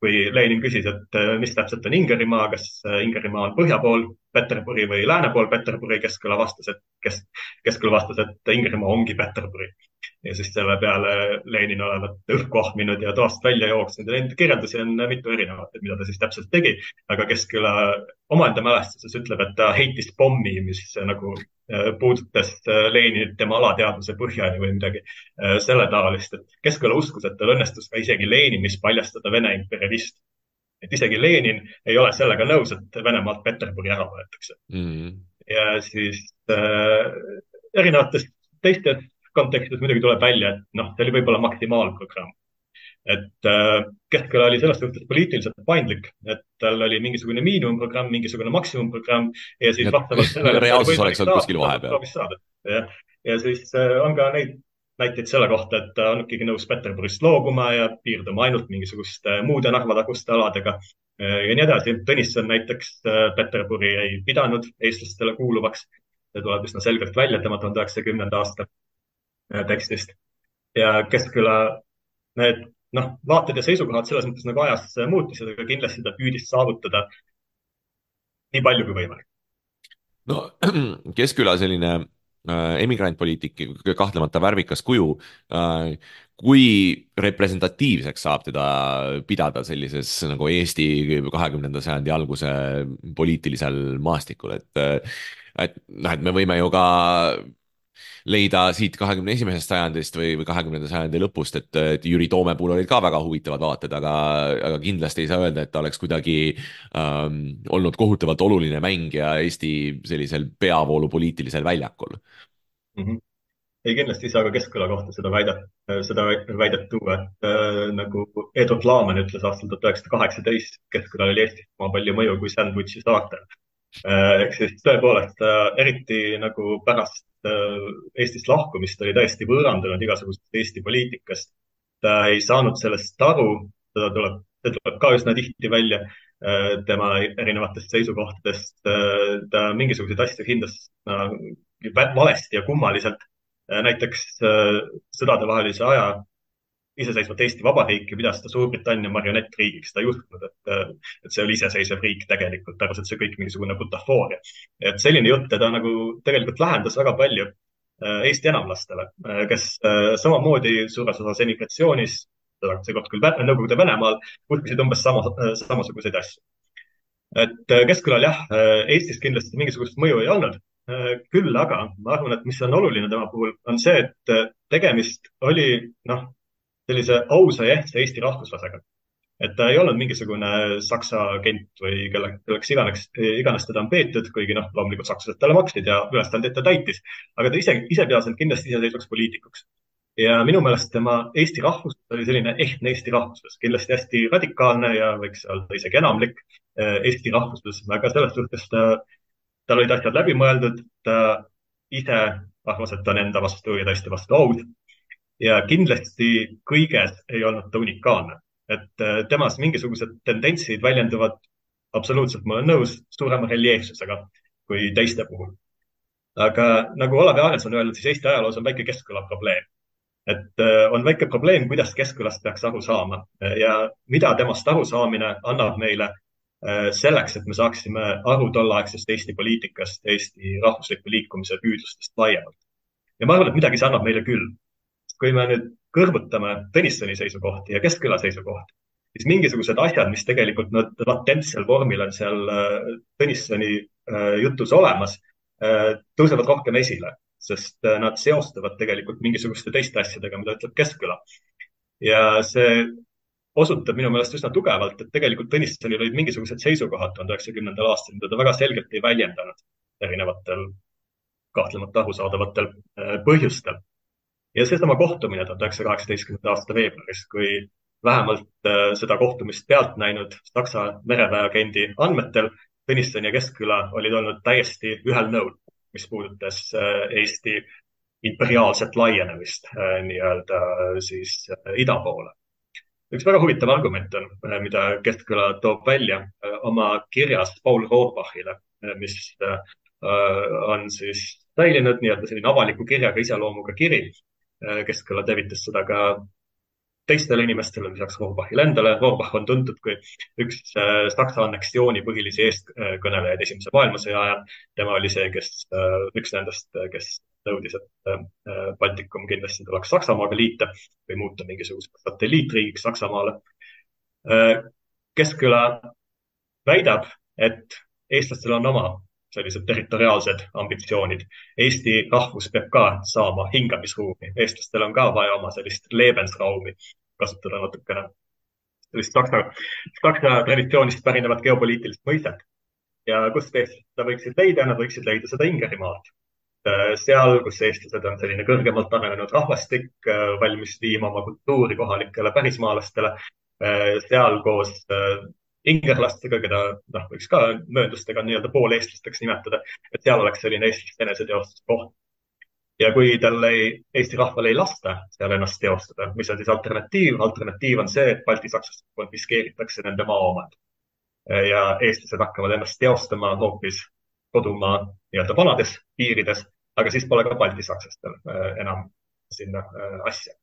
kui Lenin küsis, et äh, mis täpselt on Ingerimaa, kas äh, Ingerimaa on põhja pool Peterburi või lääne pool Peterburi, Keskküla vastas, et kes, Keskküla vastas, et Ingerimaa ongi Peterburi ja siis selle peale Lenin olevat õhku ahminud ja toast välja jooksnud ja neid kirjeldusi on mitu erinevat, et mida ta siis täpselt tegi. aga Keskküla omaenda mälestuses ütleb, et ta heitis pommi, mis nagu äh, puudutas äh, Leninit tema alateadvuse põhjani või midagi äh, selle taolist, et Keskküla uskus, et tal õnnestus ka isegi Leninis paljastada Vene imperialist et isegi Lenin ei ole sellega nõus, et Venemaalt Peterburi ära võetakse mm. -hmm. ja siis äh, erinevatest teistest kontekstis muidugi tuleb välja, et noh, see oli võib-olla maksimaalprogramm. et äh, Keskküla oli selles suhtes poliitiliselt paindlik, et tal oli mingisugune miinimumprogramm, mingisugune maksimumprogramm ja siis vastavalt sellele. reaalsus oleks olnud kuskil vahepeal. jah, ja siis äh, on ka neid näiteid selle kohta, et ta on ikkagi nõus Peterburist loobuma ja piirduma ainult mingisuguste muude Narva-taguste aladega äh, ja nii edasi. Tõnisson näiteks Peterburi ei pidanud eestlastele kuuluvaks. see tuleb üsna selgelt välja tema tuhande üheksasaja kümnenda aasta tekstist. ja Keskküla need noh, vaated ja seisukohad selles mõttes nagu ajas muutusid, aga kindlasti ta püüdis saavutada nii palju kui võimalik. no Keskküla selline äh, emigrantpoliitik, kahtlemata värvikas kuju äh,. kui representatiivseks saab teda pidada sellises nagu Eesti kahekümnenda sajandi alguse poliitilisel maastikul, et et noh, et me võime ju ka leida siit kahekümne esimesest sajandist või, või kahekümnenda sajandi lõpust, et, et Jüri Toome puhul olid ka väga huvitavad vaated, aga, aga kindlasti ei saa öelda, et ta oleks kuidagi ähm, olnud kohutavalt oluline mängija Eesti sellisel peavoolupoliitilisel väljakul mm. -hmm ei, kindlasti ei saa ka Keskküla kohta seda väidet, seda väidet tuua, et äh, nagu Edward Laaman ütles aastal tuhat üheksasada kaheksateist, Keskkülal oli Eestis sama palju mõju kui Sandwichi saartel äh,. Ehk siis tõepoolest äh, eriti nagu pärast Äh, Eestist lahkumist oli täiesti võõrandunud igasugusest Eesti poliitikast. ta ei saanud sellest aru, teda tuleb, see tuleb ka üsna tihti välja äh, tema erinevatest seisukohtadest. Äh, ta mingisuguseid asju hindas valesti ja kummaliselt. näiteks sõdadevahelise aja iseseisvat Eesti Vabariiki pidas ta Suurbritannia marionettriigiks, ta ei uskunud, et, et see oli iseseisev riik tegelikult, ta arvas, et see kõik mingisugune butafooria. et selline jutt teda nagu tegelikult lähendas väga palju äh, Eesti enamlastele, äh, kes äh, samamoodi suures osas emigratsioonis, seekord küll Nõukogude Venemaal, uskusid umbes sama, samasuguseid asju. et Keskkülal jah, Eestis kindlasti mingisugust mõju ei olnud, küll aga ma arvan, et mis on oluline tema puhul, on see, et tegemist oli noh, sellise ausa ja ehtsa Eesti rahvuslasega. et ta ei olnud mingisugune saksa agent või kelle, kelleks iganes, iganes teda on peetud, kuigi noh, loomulikult sakslased talle maksid ja ülesandeid ta täitis, aga ta ise, ise pidas end kindlasti iseseisvaks poliitikuks. ja minu meelest tema eesti rahvuslus oli selline ehtne eesti rahvuslus, kindlasti hästi radikaalne ja võiks öelda isegi enamlik eesti rahvuslus, aga selles suhtes ta, tal olid asjad läbi mõeldud, ta ise arvas, et ta on enda vastu ja täiesti vastu aus. Ja kindlasti kõiges ei olnud ta unikaalne, et temas mingisugused tendentsid väljenduvad absoluutselt, ma olen nõus, suurema reljeefsusega kui teiste puhul. aga nagu Olavi Aares on öelnud, siis Eesti ajaloos on väike keskkõla probleem. et äh, on väike probleem, kuidas keskkõlast peaks aru saama ja mida temast arusaamine annab meile äh, selleks, et me saaksime aru tolleaegsest Eesti poliitikast, Eesti rahvusliku liikumise püüdlustest laiemalt. ja ma arvan, et midagi see annab meile küll. Kui me nüüd kõrvutame Tõnissoni seisukohti ja Keskküla seisukohti, siis mingisugused asjad, mis tegelikult nad latentsel vormil on seal äh, Tõnissoni äh, jutus olemas, äh, tõusevad rohkem esile, sest nad seostavad tegelikult mingisuguste teiste asjadega, mida ütleb Keskküla. ja see osutab minu meelest üsna tugevalt, et tegelikult Tõnissonil olid mingisugused seisukohad tuhande üheksakümnendal aastal, mida ta väga selgelt ei väljendanud erinevatel kahtlemata arusaadavatel põhjustel. Ja seesama kohtumine tuhande üheksasaja kaheksateistkümnenda aasta veebruaris, kui vähemalt äh, seda kohtumist pealt näinud Saksa mereväeagendi andmetel Tõnisson ja Keskküla olid olnud täiesti ühel nõul, mis puudutas äh, Eesti imperiaalset laienemist äh, nii-öelda siis ida poole. üks väga huvitav argument on, mida Keskküla toob välja oma kirjas Paul Rohrbachile, mis on siis säilinud nii-öelda selline avaliku kirjaga iseloomuga kiri. Keskküla tervitas seda ka teistele inimestele, lisaks Rohrbachile endale. Rohrbach on tuntud kui üks äh, Saksa anneksiooni põhilisi eestkõnelejaid Esimese maailmasõja ajal. tema oli see, kes, äh, üks nendest, kes nõudis, et äh, Baltikum kindlasti tuleks Saksamaaga liita või muuta mingisuguseks satelliitriigiks Saksamaale. Keskküla väidab, et eestlastel on oma sellised territoriaalsed ambitsioonid. Eesti rahvus peab ka saama hingamisruumi, eestlastel on ka vaja oma sellist Lebensraumi kasutada natukene sellist saksa, saksa traditsioonist pärinevat geopoliitilist mõistet. ja kust eestlased võiksid leida, nad võiksid leida seda Ingerimaalt. seal, kus eestlased on selline kõrgemalt arenenud rahvastik, valmis viima oma kultuuri kohalikele pärismaalastele, seal koos ingerlastega, keda noh, võiks ka mööndustega nii-öelda pooleestlasteks nimetada, et seal oleks selline eestlaste eneseteostuse koht. Ja kui tal ei, Eesti rahval ei lasta seal ennast teostada, mis on siis alternatiiv? alternatiiv on see, et baltisakslastele konfiskeeritakse nende maaomand ja eestlased hakkavad ennast teostama hoopis kodumaa nii-öelda vanades piirides, aga siis pole ka baltisakslastel äh, enam sinna äh, asja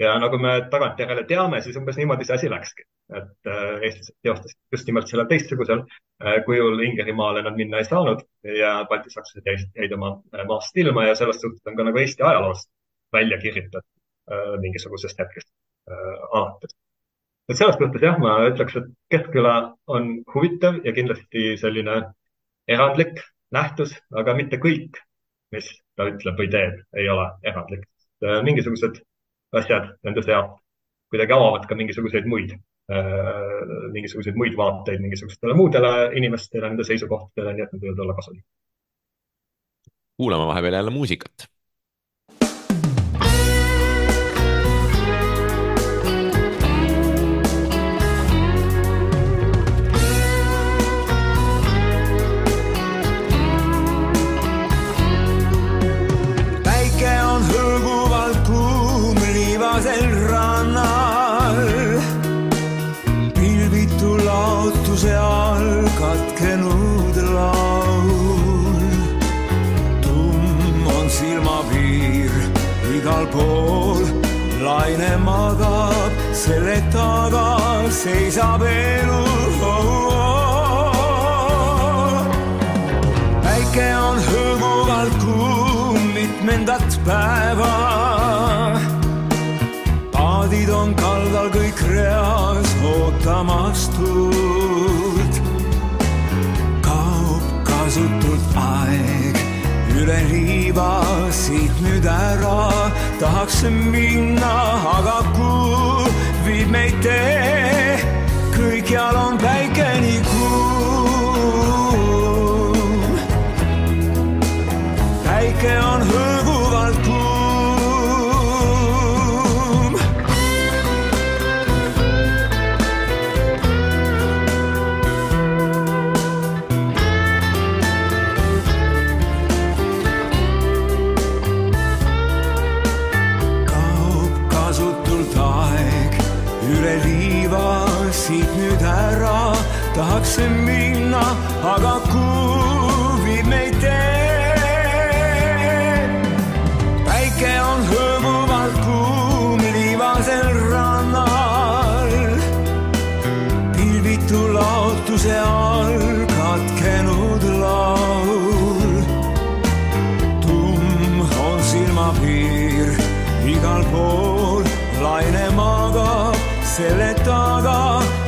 ja nagu me tagantjärele teame, siis umbes niimoodi see asi läkski, et äh, eestlased teostasid just nimelt sellel teistsugusel äh, kujul Ingerimaale nad minna ei saanud ja baltisakslased jäid, oma äh, maast ilma ja sellest suhtes on ka nagu Eesti ajaloost välja kirjutatud mingisugusest hetkest alates. et selles mõttes jah, ma ütleks, et Keskküla on huvitav ja kindlasti selline erandlik nähtus, aga mitte kõik, mis ta ütleb või teeb, ei ole erandlik. mingisugused asjad nende seas kuidagi avavad ka mingisuguseid muid, äh, mingisuguseid muid vaateid mingisugustele muudele inimestele, nende seisukohtadele, nii et need võivad olla kasulikud. kuulame vahepeal jälle muusikat selle taga seisab elu oh,. Oh. päike on hõõguvalt kuum mitmendat päeva. paadid on kaldal kõik reas ootamas tuult. kaob kasutult aeg üle liiva siit nüüd ära, tahaks minna, aga kuhu meid tee, kõikjal on päike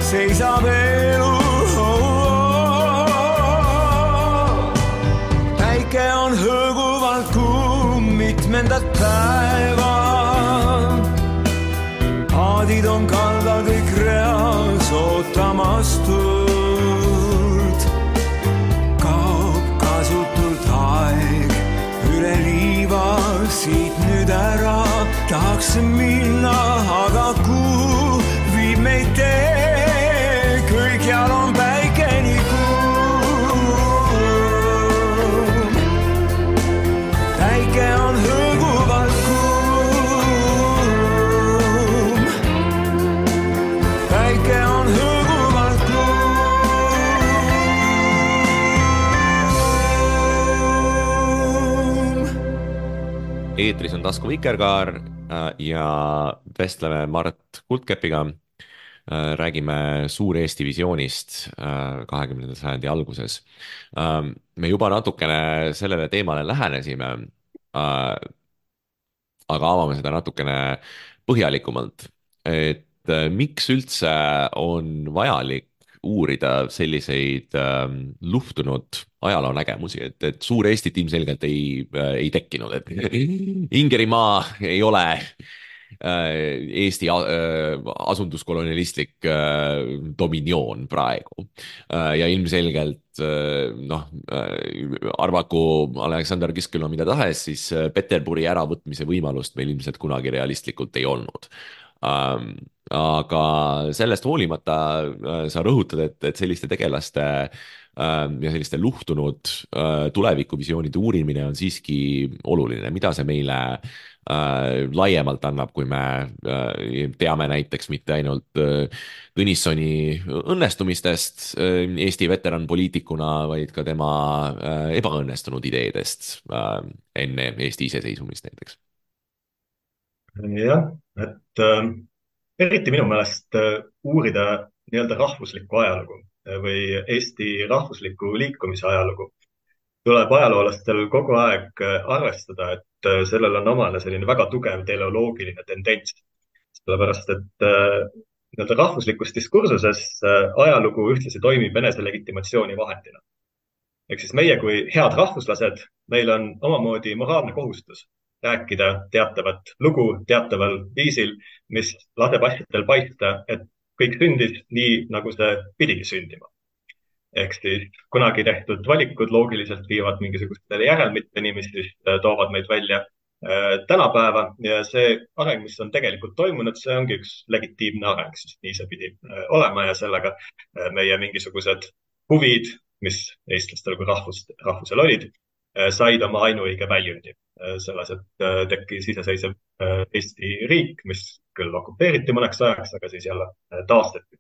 seisab elu päike on hõõguvalt kuum mitmendat päeva. paadid on kaldal kõik reas ootamas tuld. kaob kasutult aeg üle liiva siit nüüd ära. tahaks minna, aga kuhu viib meid tee? Tasku Vikerkaar äh, ja vestleme Mart Kuldkepiga. räägime Suur-Eesti visioonist äh, kahekümnenda sajandi alguses. Ähm, me juba natukene sellele teemale lähenesime. äh, aga avame seda natukene põhjalikumalt, et äh, miks üldse on vajalik uurida selliseid äh, luhtunud ajaloonägemusi, et, et Suur-Eestit ilmselgelt ei äh,, ei tekkinud, et Ingerimaa ei ole äh, Eesti äh, asunduskolonialistlik äh, dominioon praegu. Äh, ja ilmselgelt äh, noh äh,, arvaku Aleksander Kisküla mida tahes, siis äh, Peterburi äravõtmise võimalust meil ilmselt kunagi realistlikult ei olnud. Ähm, aga sellest hoolimata äh, sa rõhutad, et, et selliste tegelaste äh, ja selliste luhtunud äh, tulevikuvisioonide uurimine on siiski oluline, mida see meile äh, laiemalt annab, kui me äh, teame näiteks mitte ainult Tõnissoni õnnestumistest Eesti veteranpoliitikuna, vaid ka tema ebaõnnestunud ideedest enne Eesti iseseisvumist näiteks. jah, et eriti minu meelest uurida nii-öelda rahvuslikku ajalugu või Eesti rahvusliku liikumise ajalugu tuleb ajaloolastel kogu aeg äh, arvestada, et äh, sellel on omane selline väga tugev teleoloogiline tendents. sellepärast, et äh, nii-öelda rahvuslikus diskursuses ajalugu ühtlasi toimib eneselegitimatsiooni vahendina. ehk siis meie kui head rahvuslased, meil on omamoodi moraalne kohustus rääkida teatavat lugu teataval viisil, mis laseb asjadel paista, et kõik sündis nii, nagu see pidigi sündima. ehk siis kunagi tehtud valikud loogiliselt viivad mingisugustele järelmiteni, mis siis äh, toovad meid välja äh, tänapäeva ja see areng, mis on tegelikult toimunud, see ongi üks legitiimne areng, sest nii see pidi äh, olema ja sellega meie mingisugused huvid, mis eestlastel kui rahvust, rahvusel olid, said oma ainuõige väljundi selles, et tekkis iseseisev Eesti riik, mis küll okupeeriti mõneks ajaks, aga siis jälle äh, taastati.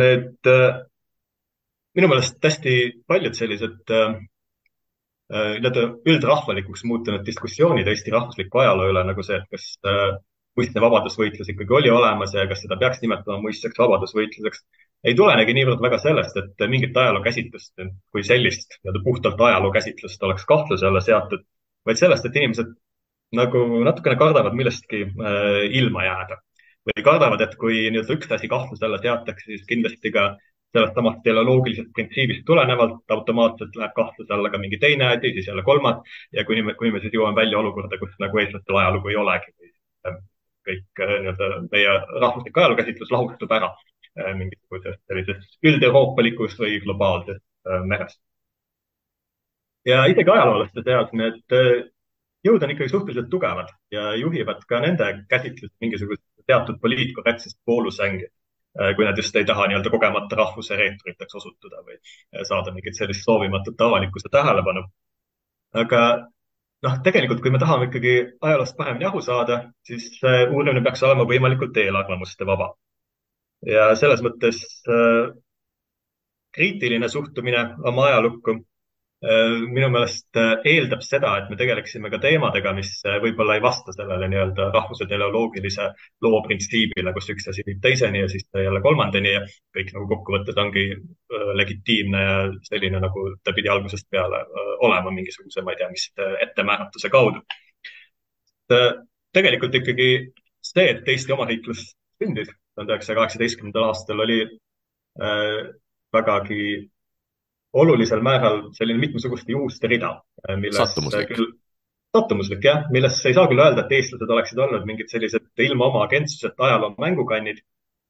Need äh, minu meelest hästi paljud sellised äh, nii-öelda üldrahvalikuks muutunud diskussioonid Eesti rahvusliku ajaloo üle nagu see, et kas muistne vabadusvõitlus ikkagi oli olemas ja kas seda peaks nimetama muistseks vabadusvõitluseks, ei tulenegi niivõrd väga sellest, et mingit ajalookäsitlust kui sellist, nii-öelda puhtalt ajalookäsitlust oleks kahtluse alla seatud, vaid sellest, et inimesed nagu natukene kardavad millestki äh, ilma jääda või kardavad, et kui nii-öelda üks asi kahtluse alla seatakse, siis kindlasti ka sellest samast teleoloogilisest printsiibist tulenevalt automaatselt läheb kahtluse alla ka mingi teine asi, siis jälle kolmas ja kuni me, kuni me siis jõuame välja olukorda, kus nagu eestlastel ajalugu ei olegi äh, kõik äh, nii-öelda meie rahvuslik ajalookäsitlus lahustub ära äh, mingisugusest sellisest üldeuroopalikust või globaalsest merest. ja isegi ajaloolaste seas need jõud on ikkagi suhteliselt tugevad ja juhivad ka nende käsitlust mingisugust teatud poliitkorrektsest poolusängi kui nad just ei taha nii-öelda kogemata rahvuse reeturiteks osutuda või saada mingit sellist soovimatut avalikkuse tähelepanu. aga noh, tegelikult, kui me tahame ikkagi ajaloost paremini aru saada, siis uurimine peaks olema võimalikult eelarvamuste vaba. ja selles mõttes kriitiline suhtumine oma ajalukku Äh, minu meelest äh, eeldab seda, et me tegeleksime ka teemadega, mis äh, võib-olla ei vasta sellele nii-öelda rahvuse teleoloogilise loo printsiibile, kus üks asi viib teiseni ja siis jälle kolmandani ja kõik nagu kokkuvõttes ongi legitiimne ja selline, nagu ta pidi algusest peale olema mingisuguse, ma ei tea, mis ettemääratuse kaudu. tegelikult ikkagi see, et Eesti omariiklus sündis tuhande üheksasaja kaheksateistkümnendal aastal, oli vägagi olulisel määral selline mitmesuguste juhuste rida, äh, milles küll sattumuslik jah, millest ei saa küll öelda, et eestlased oleksid olnud mingid sellised ilma oma agentsuseta ajaloo mängukannid.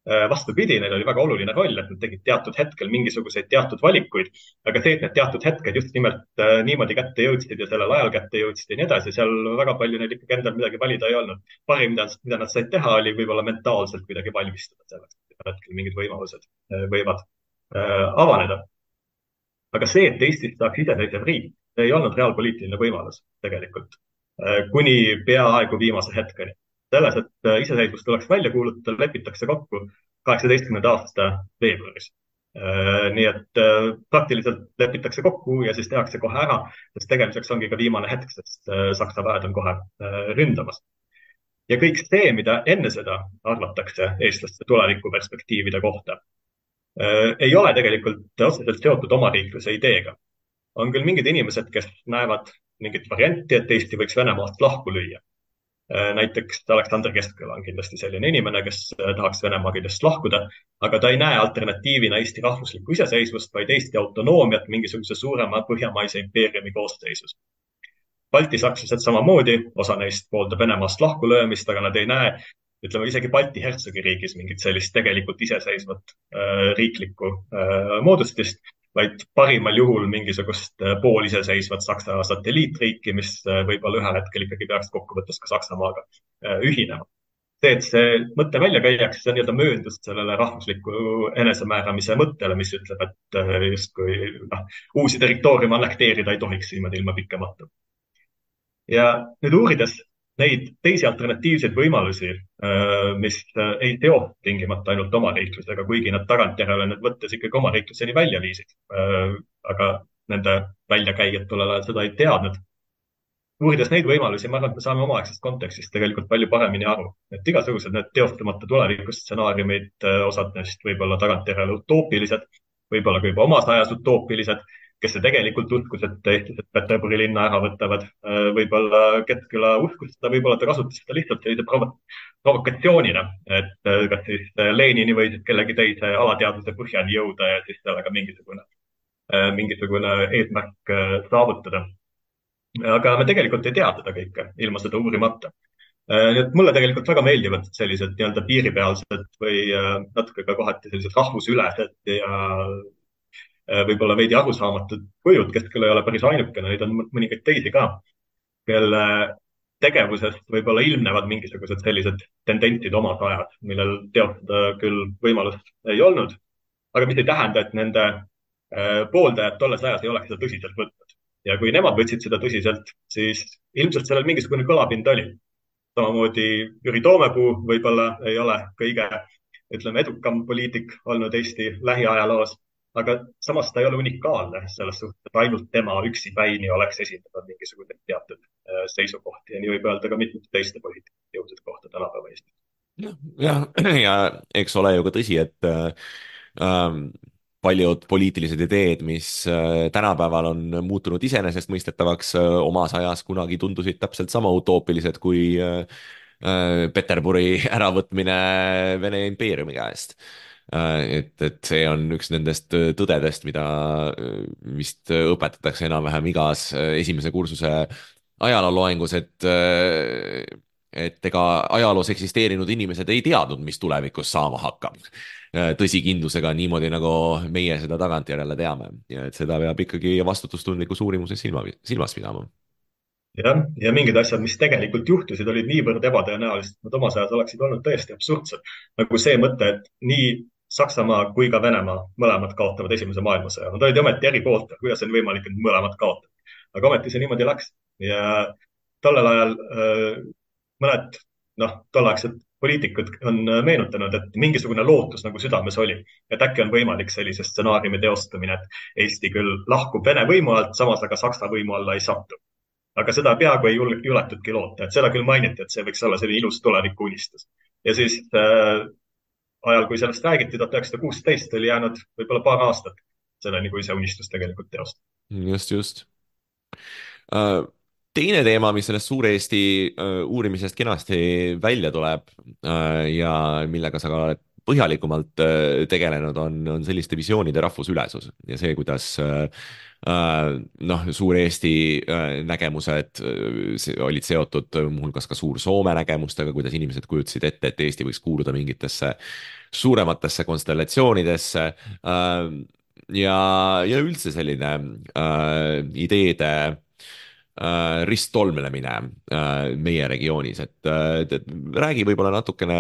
Äh, vastupidi, neil oli väga oluline roll, et nad tegid teatud hetkel mingisuguseid teatud valikuid, aga see, et need teatud hetked just nimelt äh, niimoodi kätte jõudsid ja sellel ajal kätte jõudsid ja nii edasi, seal väga palju neil ikkagi endal midagi valida ei olnud. parim, mida, mida nad said teha, oli võib-olla mentaalselt kuidagi valmistuda selleks, et hetkel mingid võimalused võivad avaneda aga see, et Eestist saaks iseseisev riik, ei olnud reaalpoliitiline võimalus tegelikult äh, kuni peaaegu viimase hetkeni. selles, et äh, iseseisvus tuleks välja kuulutada, lepitakse kokku kaheksateistkümnenda aasta veebruaris. Äh, nii et praktiliselt lepitakse kokku ja siis tehakse kohe ära, sest tegemiseks ongi ka viimane hetk, sest Saksa väed on kohe ründamas. ja kõik see, mida enne seda arvatakse eestlaste tulevikuperspektiivide kohta, ei ole tegelikult otseselt seotud omariikluse ideega. on küll mingid inimesed, kes näevad mingit varianti, et Eesti võiks Venemaast lahku lüüa. Äh, näiteks Aleksander Keskküla on kindlasti selline inimene, kes äh, tahaks Venemaa küljest lahkuda, aga ta ei näe alternatiivina Eesti rahvuslikku iseseisvust, vaid Eesti autonoomiat mingisuguse suurema põhjamaise impeeriumi koosseisus. baltisakslased samamoodi, osa neist pooldab Venemaast lahkulöömist, aga nad ei näe ütleme isegi Balti hertsogiriigis mingit sellist tegelikult iseseisvat äh, riiklikku äh, moodustist, vaid parimal juhul mingisugust äh, pooliseseisvat Saksa satelliitriiki, mis võib-olla ühel hetkel ikkagi peaks kokkuvõttes ka Saksamaaga ühinema. see, et see mõte välja käiakse, see on nii-öelda mööndus sellele rahvusliku enesemääramise mõttele, mis ütleb, et justkui noh, uusi territooriume annekteerida ei tohiks niimoodi ilma pikemata. ja nüüd uurides neid teisi alternatiivseid võimalusi, äh, mis äh, ei teo tingimata ainult omariiklusega, kuigi nad tagantjärele nüüd võttes ikkagi omariikluseni välja viisid. Äh, aga nende väljakäijad tollel ajal seda ei teadnud. uurides neid võimalusi, ma arvan, et me saame omaaegsest kontekstist tegelikult palju paremini aru, et igasugused need teostamata tulevikustsenaariumid, osad neist võib-olla tagantjärele utoopilised, võib-olla ka juba omas ajas utoopilised kes tegelikult uskus, et eestlased Peterburi linna ära võtavad. Äh, võib-olla Keskküla uskus seda, võib-olla ta kasutas seda lihtsalt sellise provo provokatsioonina, et äh, kas siis äh, Lenini või siis kellegi teise alateadvuse põhjani jõuda ja siis sellega mingisugune, mingisugune eesmärk saavutada. aga me tegelikult ei tea seda kõike ilma seda uurimata nii et mulle tegelikult väga meeldivad sellised nii-öelda piiripealsed või natuke ka kohati sellised rahvusülesed ja võib-olla veidi arusaamatud kujud, kes küll ei ole päris ainukene, neid on mõningaid teisi ka, kelle tegevusest võib-olla ilmnevad mingisugused sellised tendentsid omas ajas, millel teostada küll võimalust ei olnud, aga mis ei tähenda, et nende äh, pooldajad tolles ajas ei oleks seda tõsiselt võtnud. ja kui nemad võtsid seda tõsiselt, siis ilmselt sellel mingisugune kõlapind oli. samamoodi Jüri Toomepuu võib-olla ei ole kõige, ütleme, edukam poliitik olnud Eesti lähiajaloos aga samas ta ei ole unikaalne selles suhtes, et ainult tema üksipäini oleks esindanud mingisuguseid teatud äh, seisukohti. Ja nii võib öelda ka mitmete teiste poliitiliste jõudude kohta tänapäeva Eestis. jah, ja, eks ole ju ka tõsi, et äh, ähm, paljud poliitilised ideed, mis äh, tänapäeval on muutunud iseenesestmõistetavaks äh,, omas ajas kunagi tundusid täpselt sama utoopilised kui Peterburi äravõtmine Vene impeeriumi käest et, et see on üks nendest äh, tõdedest, mida äh, vist õpetatakse enam-vähem igas esimese kursuse ajalooloengus, et, et ega ajaloos eksisteerinud inimesed ei teadnud, mis tulevikus saama hakkab. tõsikindlusega niimoodi, nagu meie seda tagantjärele teame ja et seda peab ikkagi vastutustundlikus uurimuses silma, silmas pidama jah, ja mingid asjad, mis tegelikult juhtusid, olid niivõrd ebatõenäolised, et nad omas ajas oleksid olnud täiesti absurdsed. nagu see mõte, et nii Saksamaa kui ka Venemaa mõlemad kaotavad Esimese maailmasõja. Nad olid ometi eri pooltel, kuidas on võimalik, et mõlemad kaotavad. aga ometi see niimoodi läks ja tollel ajal äh, mõned noh, tolleaegsed poliitikud on meenutanud, et mingisugune lootus nagu südames oli, et äkki on võimalik sellise stsenaariumi teostamine, et Eesti küll lahkub Vene võimu alt, samas aga Saksa võimu alla ei satu. aga seda peaaegu ei juletudki loota, et seda küll mainiti, et see võiks olla selline ilus tulevikuunistus. ja siis äh, ajal, kui sellest räägiti, tuhat üheksasada kuusteist, oli jäänud võib-olla paar aastat selleni, kui see unistus tegelikult teostub. just, just uh teine teema, mis sellest Suur-Eesti uh, uurimisest kenasti välja tuleb uh, ja millega sa ka oled põhjalikumalt uh, tegelenud, on, on selliste visioonide rahvusülesus ja see, kuidas noh, Suur-Eesti nägemused olid seotud muuhulgas ka Suur-Soome nägemustega, kuidas inimesed kujutasid ette, et Eesti võiks kuuluda mingitesse suurematesse konstellatsioonidesse ja, ja üldse selline ideede äh, risttolmelemine äh, meie regioonis, et, et, et räägi võib-olla natukene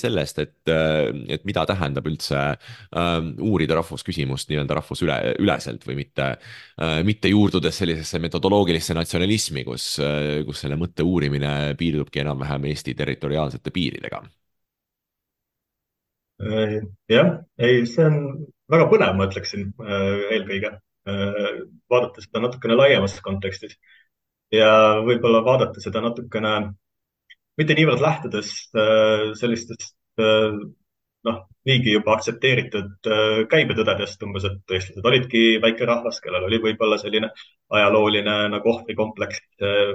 sellest, et, et mida tähendab üldse äh, uurida rahvusküsimust nii-öelda rahvusüle, üleselt või mitte äh,, mitte juurdudes sellisesse metodoloogilisse natsionalismi, kus äh,, kus selle mõtte uurimine piirdubki enam-vähem Eesti territoriaalsete piiridega. Äh, jah, ei, see on väga põnev, ma ütleksin äh, eelkõige. Vaadates seda natukene laiemas kontekstis ja võib-olla vaadata seda natukene, mitte niivõrd lähtudes äh, sellistest äh, noh, niigi juba aktsepteeritud äh, käibetõdedest umbes, et eestlased olidki väike rahvas, kellel oli võib-olla selline ajalooline nagu ohvrikompleks,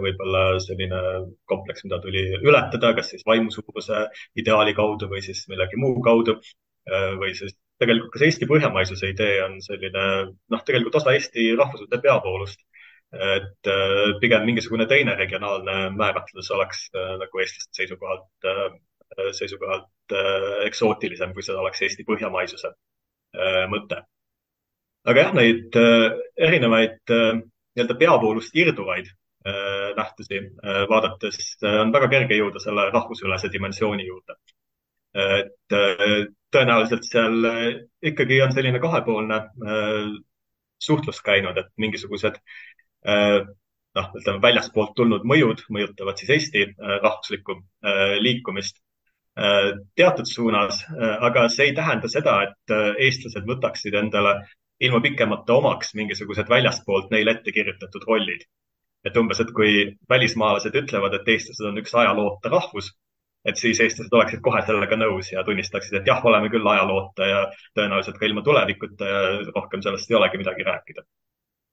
võib-olla selline kompleks, mida tuli ületada, kas siis vaimusuguse ideaali kaudu või siis millegi muu kaudu või siis tegelikult kas Eesti põhjamaisuse idee on selline noh, tegelikult osa Eesti rahvuslude peavoolust et äh, pigem mingisugune teine regionaalne määratlus oleks äh, nagu eestlaste seisukohalt, äh, seisukohalt eksootilisem, kui seda oleks Eesti põhjamaisuse mõte. aga jah, neid erinevaid nii-öelda peavoolust irduvaid nähtusi vaadates on väga kerge jõuda selle rahvusülese dimensiooni juurde. et tõenäoliselt seal ikkagi on selline kahepoolne suhtlus käinud, et mingisugused noh, ütleme väljaspoolt tulnud mõjud mõjutavad siis Eesti äh, rahvuslikku äh, liikumist teatud suunas, aga see ei tähenda seda, et eestlased võtaksid endale ilma pikemata omaks mingisugused väljaspoolt neile ette kirjutatud rollid. et umbes, et kui välismaalased ütlevad, et eestlased on üks ajaloota rahvus, et siis eestlased oleksid kohe sellega nõus ja tunnistaksid, et jah, oleme küll ajaloota ja tõenäoliselt ka ilma tulevikuta ja rohkem sellest ei olegi midagi rääkida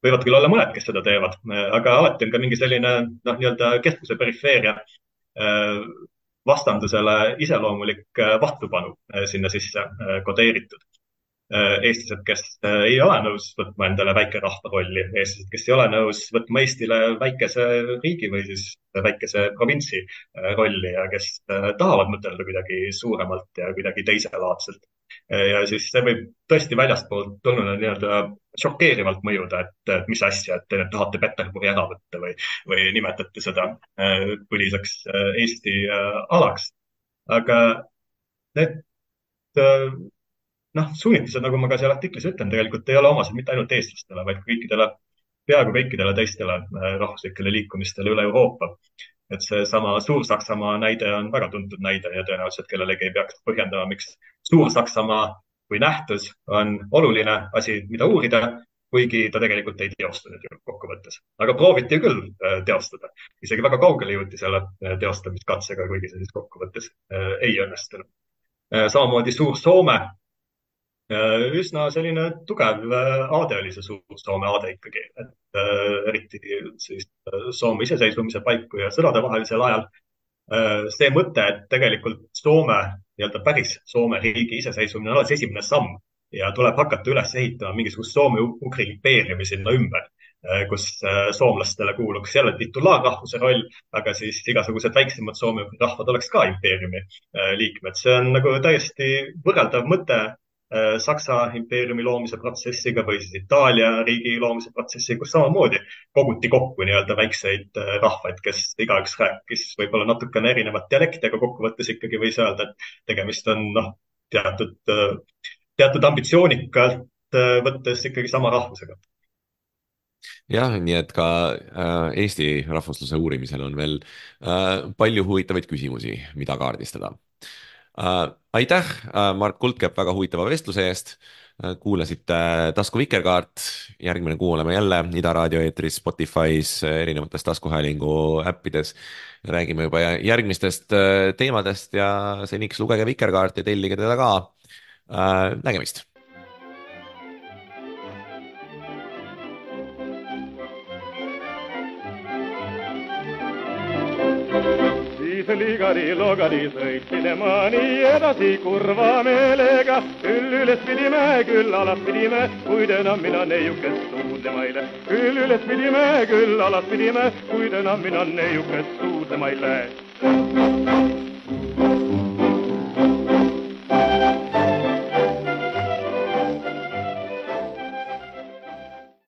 võivad küll olla mõned, kes seda teevad, aga alati on ka mingi selline noh, nii-öelda keskuse perifeeria äh, vastandusele iseloomulik äh, vastupanu äh, sinna sisse kodeeritud. eestlased, kes ei ole nõus võtma endale väikerahva rolli, eestlased, kes ei ole nõus võtma Eestile väikese riigi või siis väikese provintsi rolli ja kes tahavad mõtelda kuidagi suuremalt ja kuidagi teiselaadselt ja siis see võib tõesti väljastpoolt tulnuna nii-öelda šokeerivalt mõjuda, et mis asja, et te tahate Peterburi ära võtta või, või nimetate seda äh, põliseks äh, Eesti äh, alaks. aga need noh, suunitlused, nagu ma ka seal artiklis ütlen, tegelikult ei ole omased mitte ainult eestlastele, vaid kõikidele, peaaegu kõikidele teistele rahvuslikele liikumistele üle Euroopa et seesama Suur-Saksamaa näide on väga tuntud näide ja tõenäoliselt kellelegi ei peaks põhjendama, miks Suur-Saksamaa kui nähtus on oluline asi, mida uurida, kuigi ta tegelikult ei teostunud ju kokkuvõttes. aga prooviti küll äh, teostada, isegi väga kaugele jõuti selle äh, teostamiskatsega, kuigi see siis kokkuvõttes äh, ei õnnestunud. samamoodi Suur-Soome üsna selline tugev äh, aade oli see Suur-Soome aade ikkagi, et äh, eriti siis Soome iseseisvumise paiku ja sõdadevahelisel ajal see mõte, et tegelikult Soome, nii-öelda päris Soome riigi iseseisvumine on alles esimene samm ja tuleb hakata üles ehitama mingisugust Soome-Ugri impeeriumi sinna ümber, kus soomlastele kuuluks jälle titulaarrahvuse roll, aga siis igasugused väiksemad Soome-Ugri rahvad oleks ka impeeriumi liikmed. see on nagu täiesti võrreldav mõte Äh, Saksa impeeriumi loomise protsessiga või siis Itaalia riigi loomise protsessiga, kus samamoodi koguti kokku nii-öelda väikseid äh, rahvaid, kes igaüks rääkis võib-olla natukene erinevat dialekti, aga kokkuvõttes ikkagi võis öelda, et tegemist on noh, teatud, äh, teatud ambitsioonikalt võttes ikkagi sama rahvusega. Jah, nii et ka äh, Eesti rahvusluse uurimisel on veel äh, palju huvitavaid küsimusi, mida kaardistada aitäh, Mart Kuldkepp väga huvitava vestluse eest. kuulasite Tasku Vikerkaart, järgmine kuu oleme jälle Ida raadio eetris, Spotify's, erinevates taskuhäälingu äppides. räägime juba järgmistest teemadest ja seniks lugege Vikerkaarti, tellige teda ka. nägemist ligari-logari sõitsin ema nii edasi kurva meelega. küll üles pidime, küll alas pidime, kuid enam mina neiukest suudlema ei lähe. küll üles pidime, küll alas pidime, kuid enam mina neiukest suudlema ei lähe.